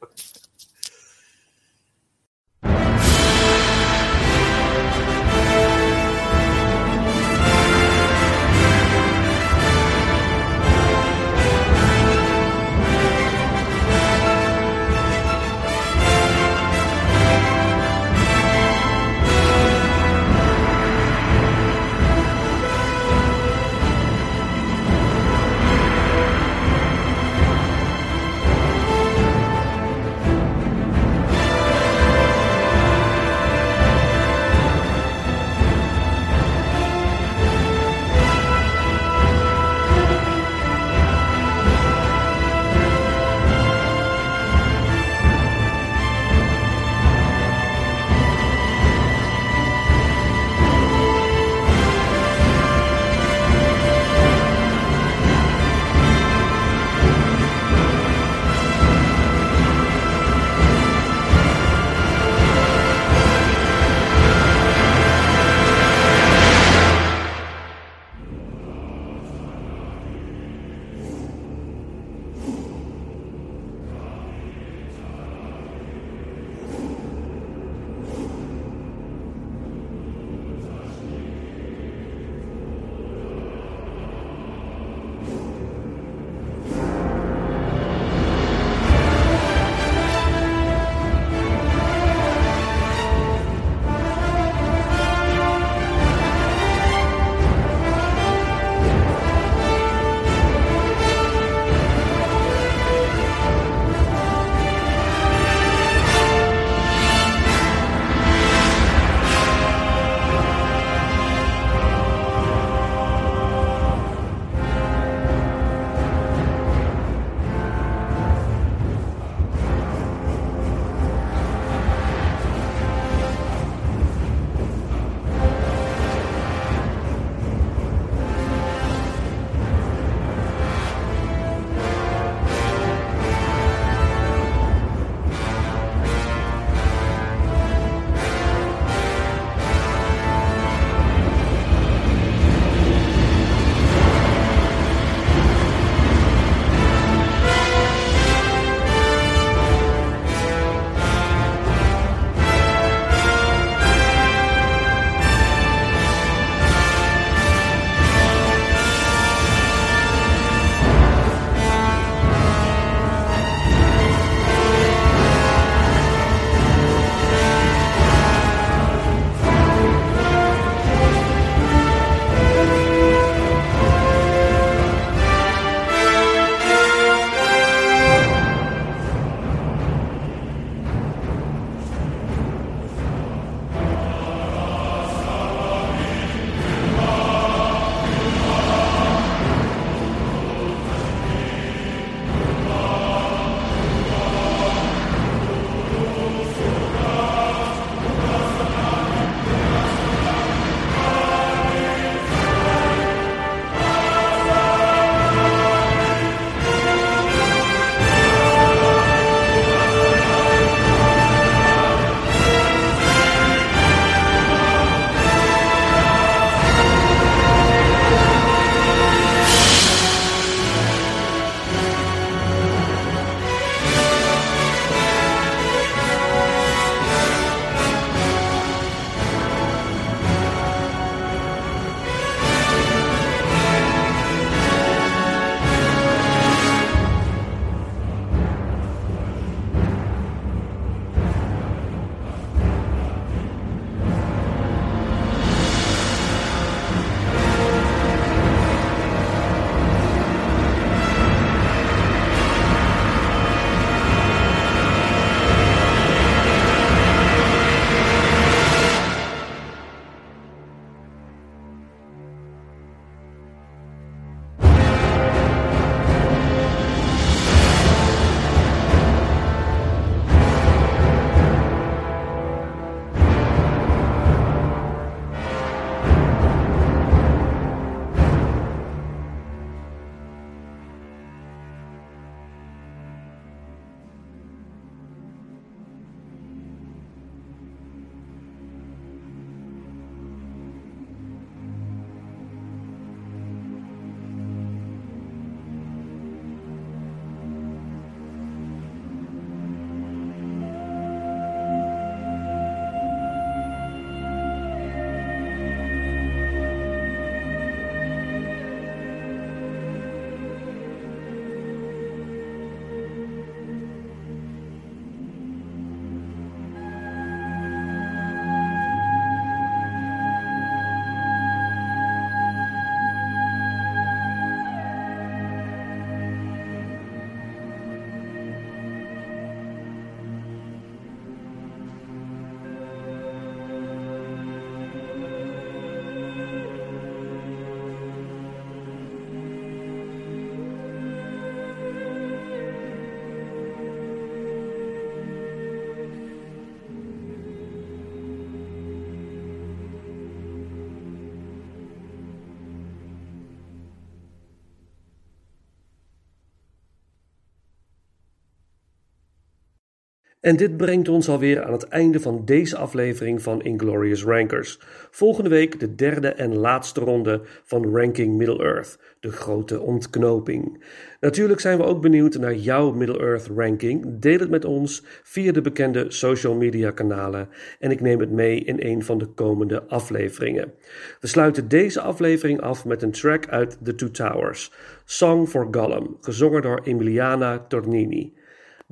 En dit brengt ons alweer aan het einde van deze aflevering van Inglorious Rankers. Volgende week de derde en laatste ronde van Ranking Middle-earth, de grote ontknoping. Natuurlijk zijn we ook benieuwd naar jouw Middle-earth ranking. Deel het met ons via de bekende social media kanalen en ik neem het mee in een van de komende afleveringen. We sluiten deze aflevering af met een track uit The Two Towers, Song for Gollum, gezongen door Emiliana Tornini.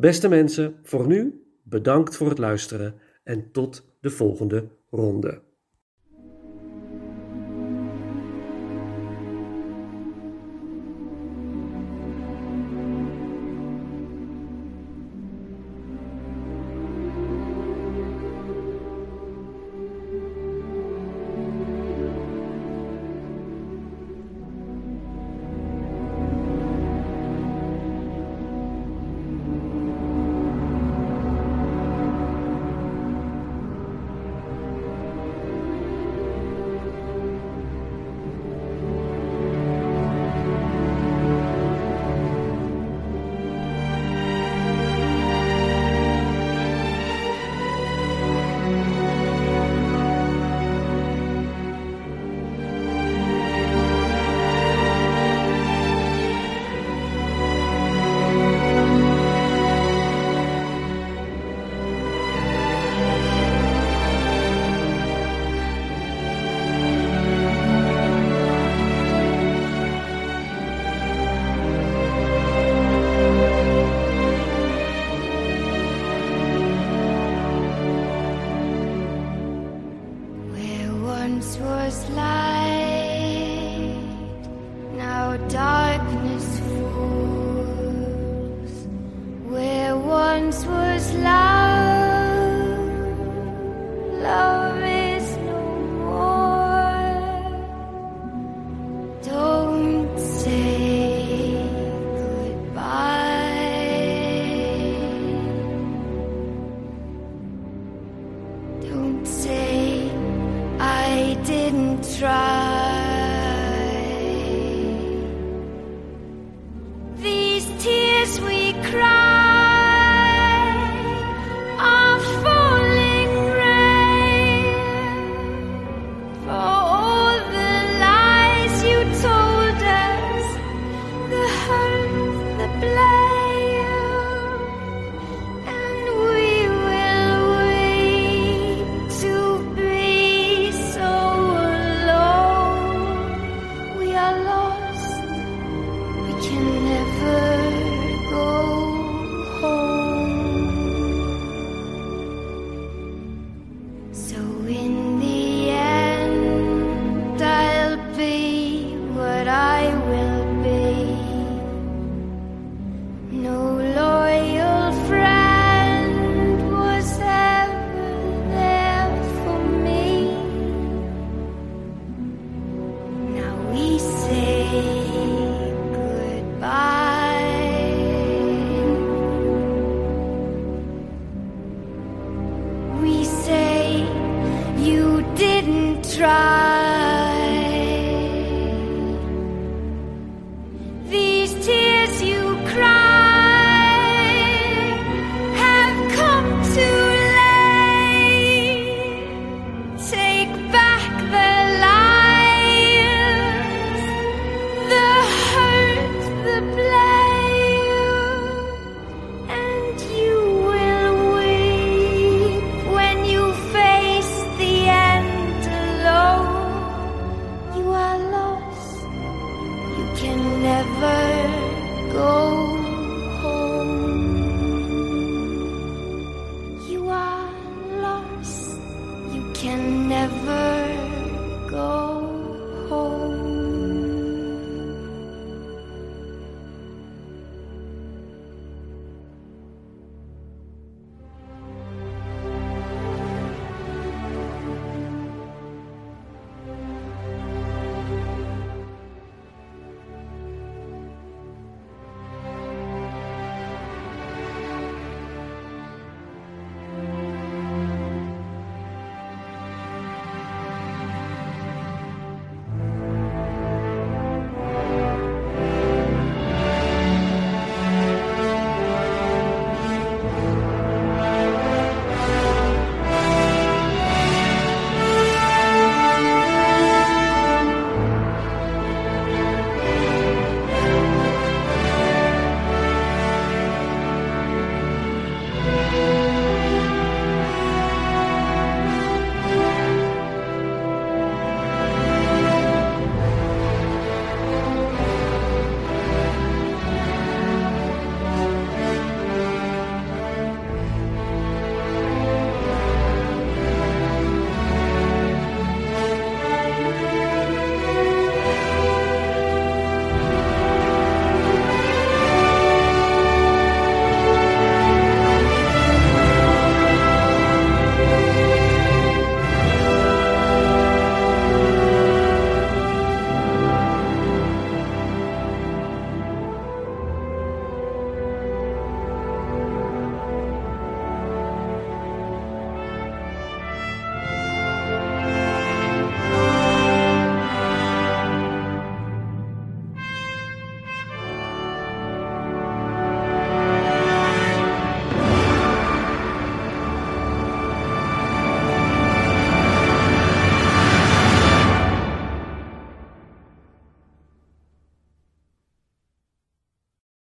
Beste mensen, voor nu bedankt voor het luisteren en tot de volgende ronde.